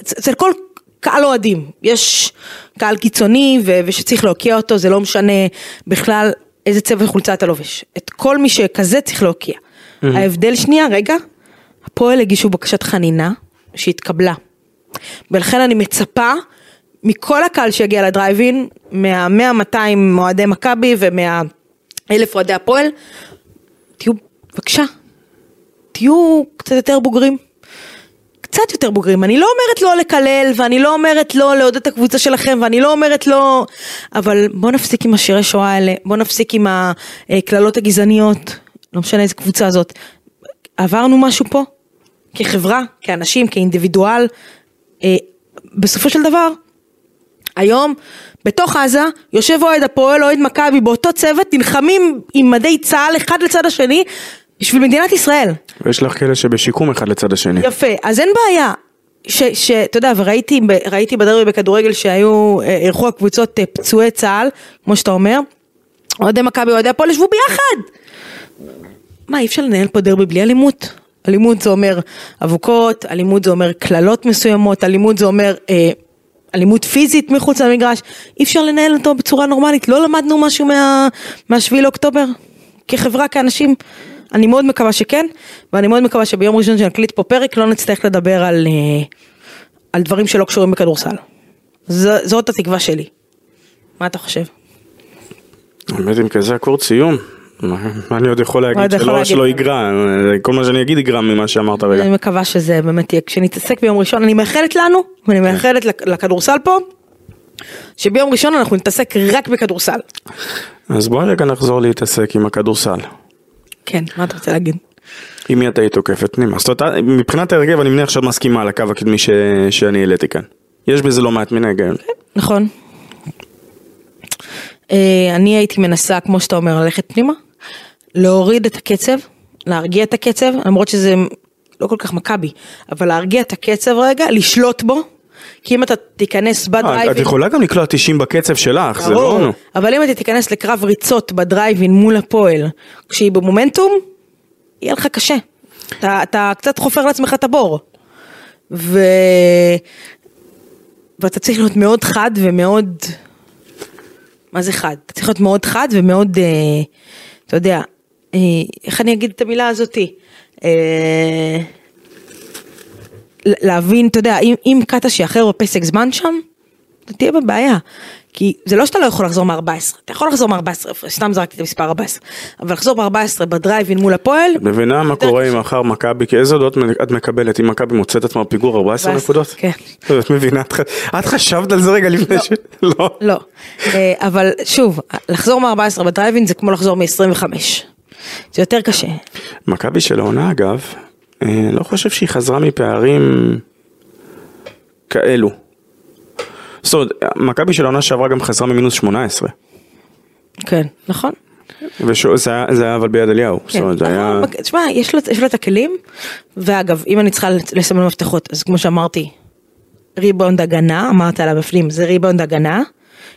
אצל כל קהל אוהדים. יש קהל קיצוני ו... ושצריך להוקיע אותו, זה לא משנה בכלל איזה צבע חולצה אתה לובש. את כל מי שכזה צריך להוקיע. ההבדל שנייה, רגע, הפועל הגישו בקשת חנינה שהתקבלה. ולכן אני מצפה מכל הקהל שיגיע לדרייבין, מה-100-200 אוהדי מכבי ומה-1000 אוהדי הפועל, תהיו, בבקשה, תהיו קצת יותר בוגרים. קצת יותר בוגרים. אני לא אומרת לא לקלל, ואני לא אומרת לא לעודד את הקבוצה שלכם, ואני לא אומרת לא... אבל בואו נפסיק עם השירי שואה האלה, בואו נפסיק עם הקללות הגזעניות, לא משנה איזה קבוצה זאת. עברנו משהו פה, כחברה, כאנשים, כאינדיבידואל. אה, בסופו של דבר, היום, בתוך עזה, יושב אוהד הפועל, אוהד מכבי, באותו צוות, נלחמים עם מדי צה"ל אחד לצד השני, בשביל מדינת ישראל. ויש לך כאלה שבשיקום אחד לצד השני. יפה, אז אין בעיה. שאתה יודע, וראיתי ראיתי בדרבי בכדורגל שהיו, אה, אירחו הקבוצות אה, פצועי צה"ל, כמו שאתה אומר, אוהדי מכבי, אוהדי הפועל ישבו ביחד. מה, אי אפשר לנהל פה דרבי בלי אלימות? אלימות זה אומר אבוקות, אלימות זה אומר קללות מסוימות, אלימות זה אומר אה, אלימות פיזית מחוץ למגרש. אי אפשר לנהל אותו בצורה נורמלית. לא למדנו משהו מה, מהשביעי לאוקטובר? כחברה, כאנשים? אני מאוד מקווה שכן, ואני מאוד מקווה שביום ראשון שנקליט פה פרק לא נצטרך לדבר על, אה, על דברים שלא קשורים בכדורסל. ז, זאת התקווה שלי. מה אתה חושב? באמת עם כזה אקורד סיום. מה אני עוד יכול להגיד שלא? שלא יגרע, כל מה שאני אגיד יגרע ממה שאמרת רגע. אני מקווה שזה באמת יהיה, כשנתעסק ביום ראשון, אני מאחלת לנו, ואני מאחלת לכ- לכדורסל פה, שביום ראשון אנחנו נתעסק רק בכדורסל. אז בואי רגע נחזור להתעסק עם הכדורסל. כן, מה אתה רוצה להגיד? עם מי את היית תוקפת פנימה? זאת אומרת, מבחינת ההרכב אני מניח שאת מסכימה על הקו הקדמי ש... שאני העליתי כאן. יש בזה לא מעט מן ההיגיון. נכון. אה, אני הייתי מנסה, כמו שאתה אומר, ללכת פנימה, להוריד את הקצב, להרגיע את הקצב, למרות שזה לא כל כך מכבי, אבל להרגיע את הקצב רגע, לשלוט בו, כי אם אתה תיכנס אה, את בדרייבין... יכולה גם לקלוע 90 בקצב שלך, זה לא... אבל אם אתה תיכנס לקרב ריצות בדרייבין מול הפועל, כשהיא במומנטום, יהיה לך קשה. אתה, אתה קצת חופר לעצמך את הבור. ו... ואתה צריך להיות מאוד חד ומאוד... מה זה חד? אתה צריך להיות מאוד חד ומאוד, אה, אתה יודע, איך אני אגיד את המילה הזאתי? אה, להבין, אתה יודע, אם, אם קטש יאחר בפסק זמן שם, אתה תהיה בבעיה. כי זה לא שאתה לא יכול לחזור מ-14, אתה יכול לחזור מ-14, סתם זרקתי את המספר 14, אבל לחזור מ-14 בדרייבין מול הפועל, מבינה מה קורה. אם מחר מכבי, כי איזה הודעות את מקבלת אם מכבי מוצאת עצמה פיגור 14 14, נקודות? כן. את מבינה, את חשבת על זה רגע לפני ש... לא. לא. אה, אבל שוב, לחזור מ-14 בדרייבין זה כמו לחזור מ-25. זה יותר קשה. מכבי של העונה אגב, אה, לא חושב שהיא חזרה מפערים כאלו. זאת אומרת, מכבי של העונה שעברה גם חזרה ממינוס 18. כן, נכון. וזה היה, זה היה אבל ביד אליהו. זאת כן, אומרת, זה היה... נכון, תשמע, יש לו, יש לו את הכלים, ואגב, אם אני צריכה לסמן מפתחות, אז כמו שאמרתי, ריבאונד הגנה, אמרת עליו בפנים, זה ריבאונד הגנה,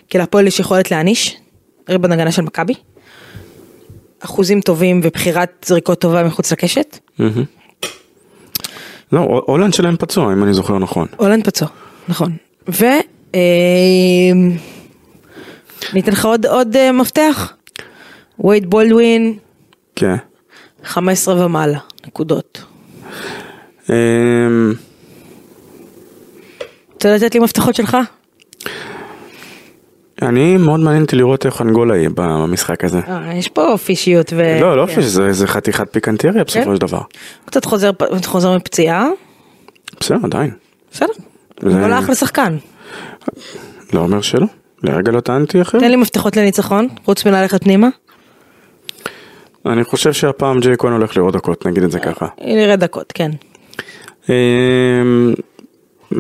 כי להפועל יש יכולת להעניש, ריבאונד הגנה של מכבי, אחוזים טובים ובחירת זריקות טובה מחוץ לקשת. לא, הולנד שלהם פצוע, אם אני זוכר נכון. הולנד פצוע, נכון. ו... אה, אני אתן לך עוד, עוד אה, מפתח, וייד בולדווין, כן. 15 ומעלה, נקודות. אמ, רוצה לתת לי מפתחות שלך? אני מאוד מעניין אותי לראות איך אנגולה יהיה במשחק הזה. אה, יש פה פישיות ו... לא, לא כן. שזה זה חתיכת פיקנטריה בסופו כן. של דבר. קצת חוזר, מפציעה, בסדר, עדיין. בסדר. זה- לא אחלה שחקן. לא אומר שלא. לרגע לא טענתי אחר. תן לי מפתחות לניצחון, חוץ מללכת פנימה. אני חושב שהפעם ג'יי כהן הולך לראות דקות, נגיד את זה ככה. נראה דקות, כן. אמ,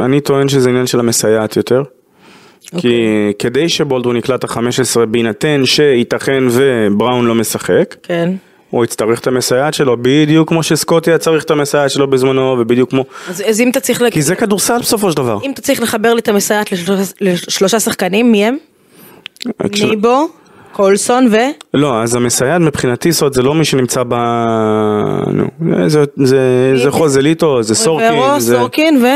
אני טוען שזה עניין של המסייעת יותר. אוקיי. כי כדי שבולדרון יקלע את ה-15 בהינתן שייתכן ובראון לא משחק, כן. הוא יצטרך את המסייעת שלו בדיוק כמו שסקוטי היה צריך את המסייעת שלו בזמנו ובדיוק כמו... אז, אז אם אתה צריך, לק- כי זה כדורסל בסופו של דבר. אם אתה צריך לחבר לי את המסייעת לשלושה, לשלושה שחקנים, מי הם? כש- ניבו, קולסון ו... לא, אז המסייעת מבחינתי זאת זה לא מי שנמצא ב... נו, זה, זה, זה חוזליטו, זה סורקין, זה... סורקין ו...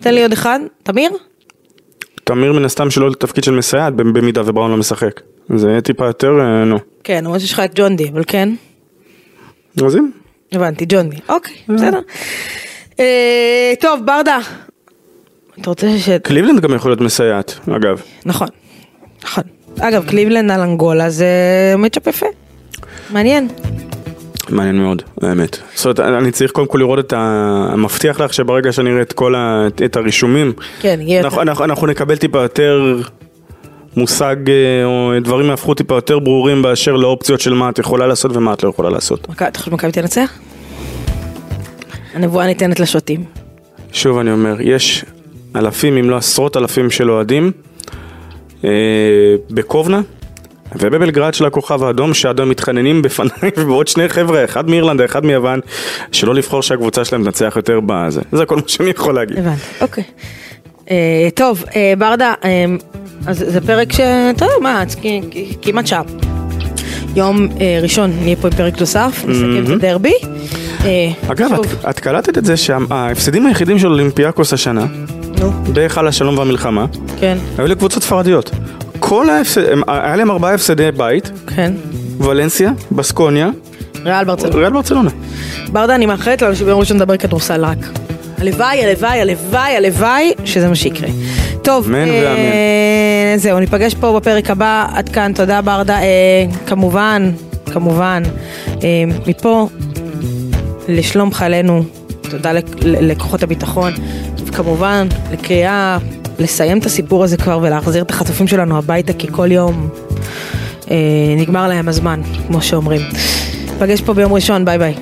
תן לי עוד אחד, תמיר? תמיר מן הסתם שלא לתפקיד של מסייעת במידה ובראון לא משחק. זה יהיה טיפה יותר, אה, נו. כן, למרות שיש לך את ג'ון די, אבל כן. אז הנה. הבנתי, ג'ון די. אוקיי, בסדר. אה, טוב, ברדה. אתה רוצה ש... קליבלנד גם יכול להיות מסייעת, אגב. נכון, נכון. אגב, קליבלנד על אנגולה זה מצ'אפ יפה. מעניין. מעניין מאוד, האמת. זאת אומרת, אני צריך קודם כל לראות את ה... מבטיח לך שברגע שאני אראה את כל ה... את הרישומים, כן, יהיה אנחנו. אנחנו, אנחנו נקבל טיפה יותר מושג, אה, או דברים יהפכו טיפה יותר ברורים באשר לאופציות של מה את יכולה לעשות ומה את לא יכולה לעשות. אתה חושב שמכבי תנצח? הנבואה ניתנת לשוטים. שוב אני אומר, יש אלפים אם לא עשרות אלפים של אוהדים אה, בקובנה ובבלגרד של הכוכב האדום שעדיין מתחננים בפניי [LAUGHS] ובעוד שני חבר'ה, אחד מאירלנד, אחד מיוון, שלא לבחור שהקבוצה שלהם תנצח יותר בזה. זה כל מה שאני יכול להגיד. הבנתי, אוקיי. אה, טוב, אה, ברדה, אה, אז זה פרק ש... אתה יודע מה, כמעט שעה. יום ראשון נהיה פה עם פרק נוסף, נסכם את הדרבי. אגב, את, קלטת את זה שההפסדים היחידים של אולימפיאקוס השנה, בהיכל השלום והמלחמה, כן, היו לקבוצות ספרדיות. כל ההפסדים, היה להם ארבעה הפסדי בית, כן. ולנסיה, בסקוניה, ריאל ברצלונה. ריאל ברצלונה. ברדה, אני מאחלת לנו שביום ראשון נדבר כדורסל רק. הלוואי, הלוואי, הלוואי, הלוואי, שזה מה שיקרה. טוב, אמן אה, זהו, ניפגש פה בפרק הבא. עד כאן, תודה ברדה. אה, כמובן, כמובן, אה, מפה לשלום חיילינו, תודה לכוחות הביטחון, וכמובן, לקריאה לסיים את הסיפור הזה כבר ולהחזיר את החטופים שלנו הביתה, כי כל יום אה, נגמר להם הזמן, כמו שאומרים. ניפגש פה ביום ראשון, ביי ביי.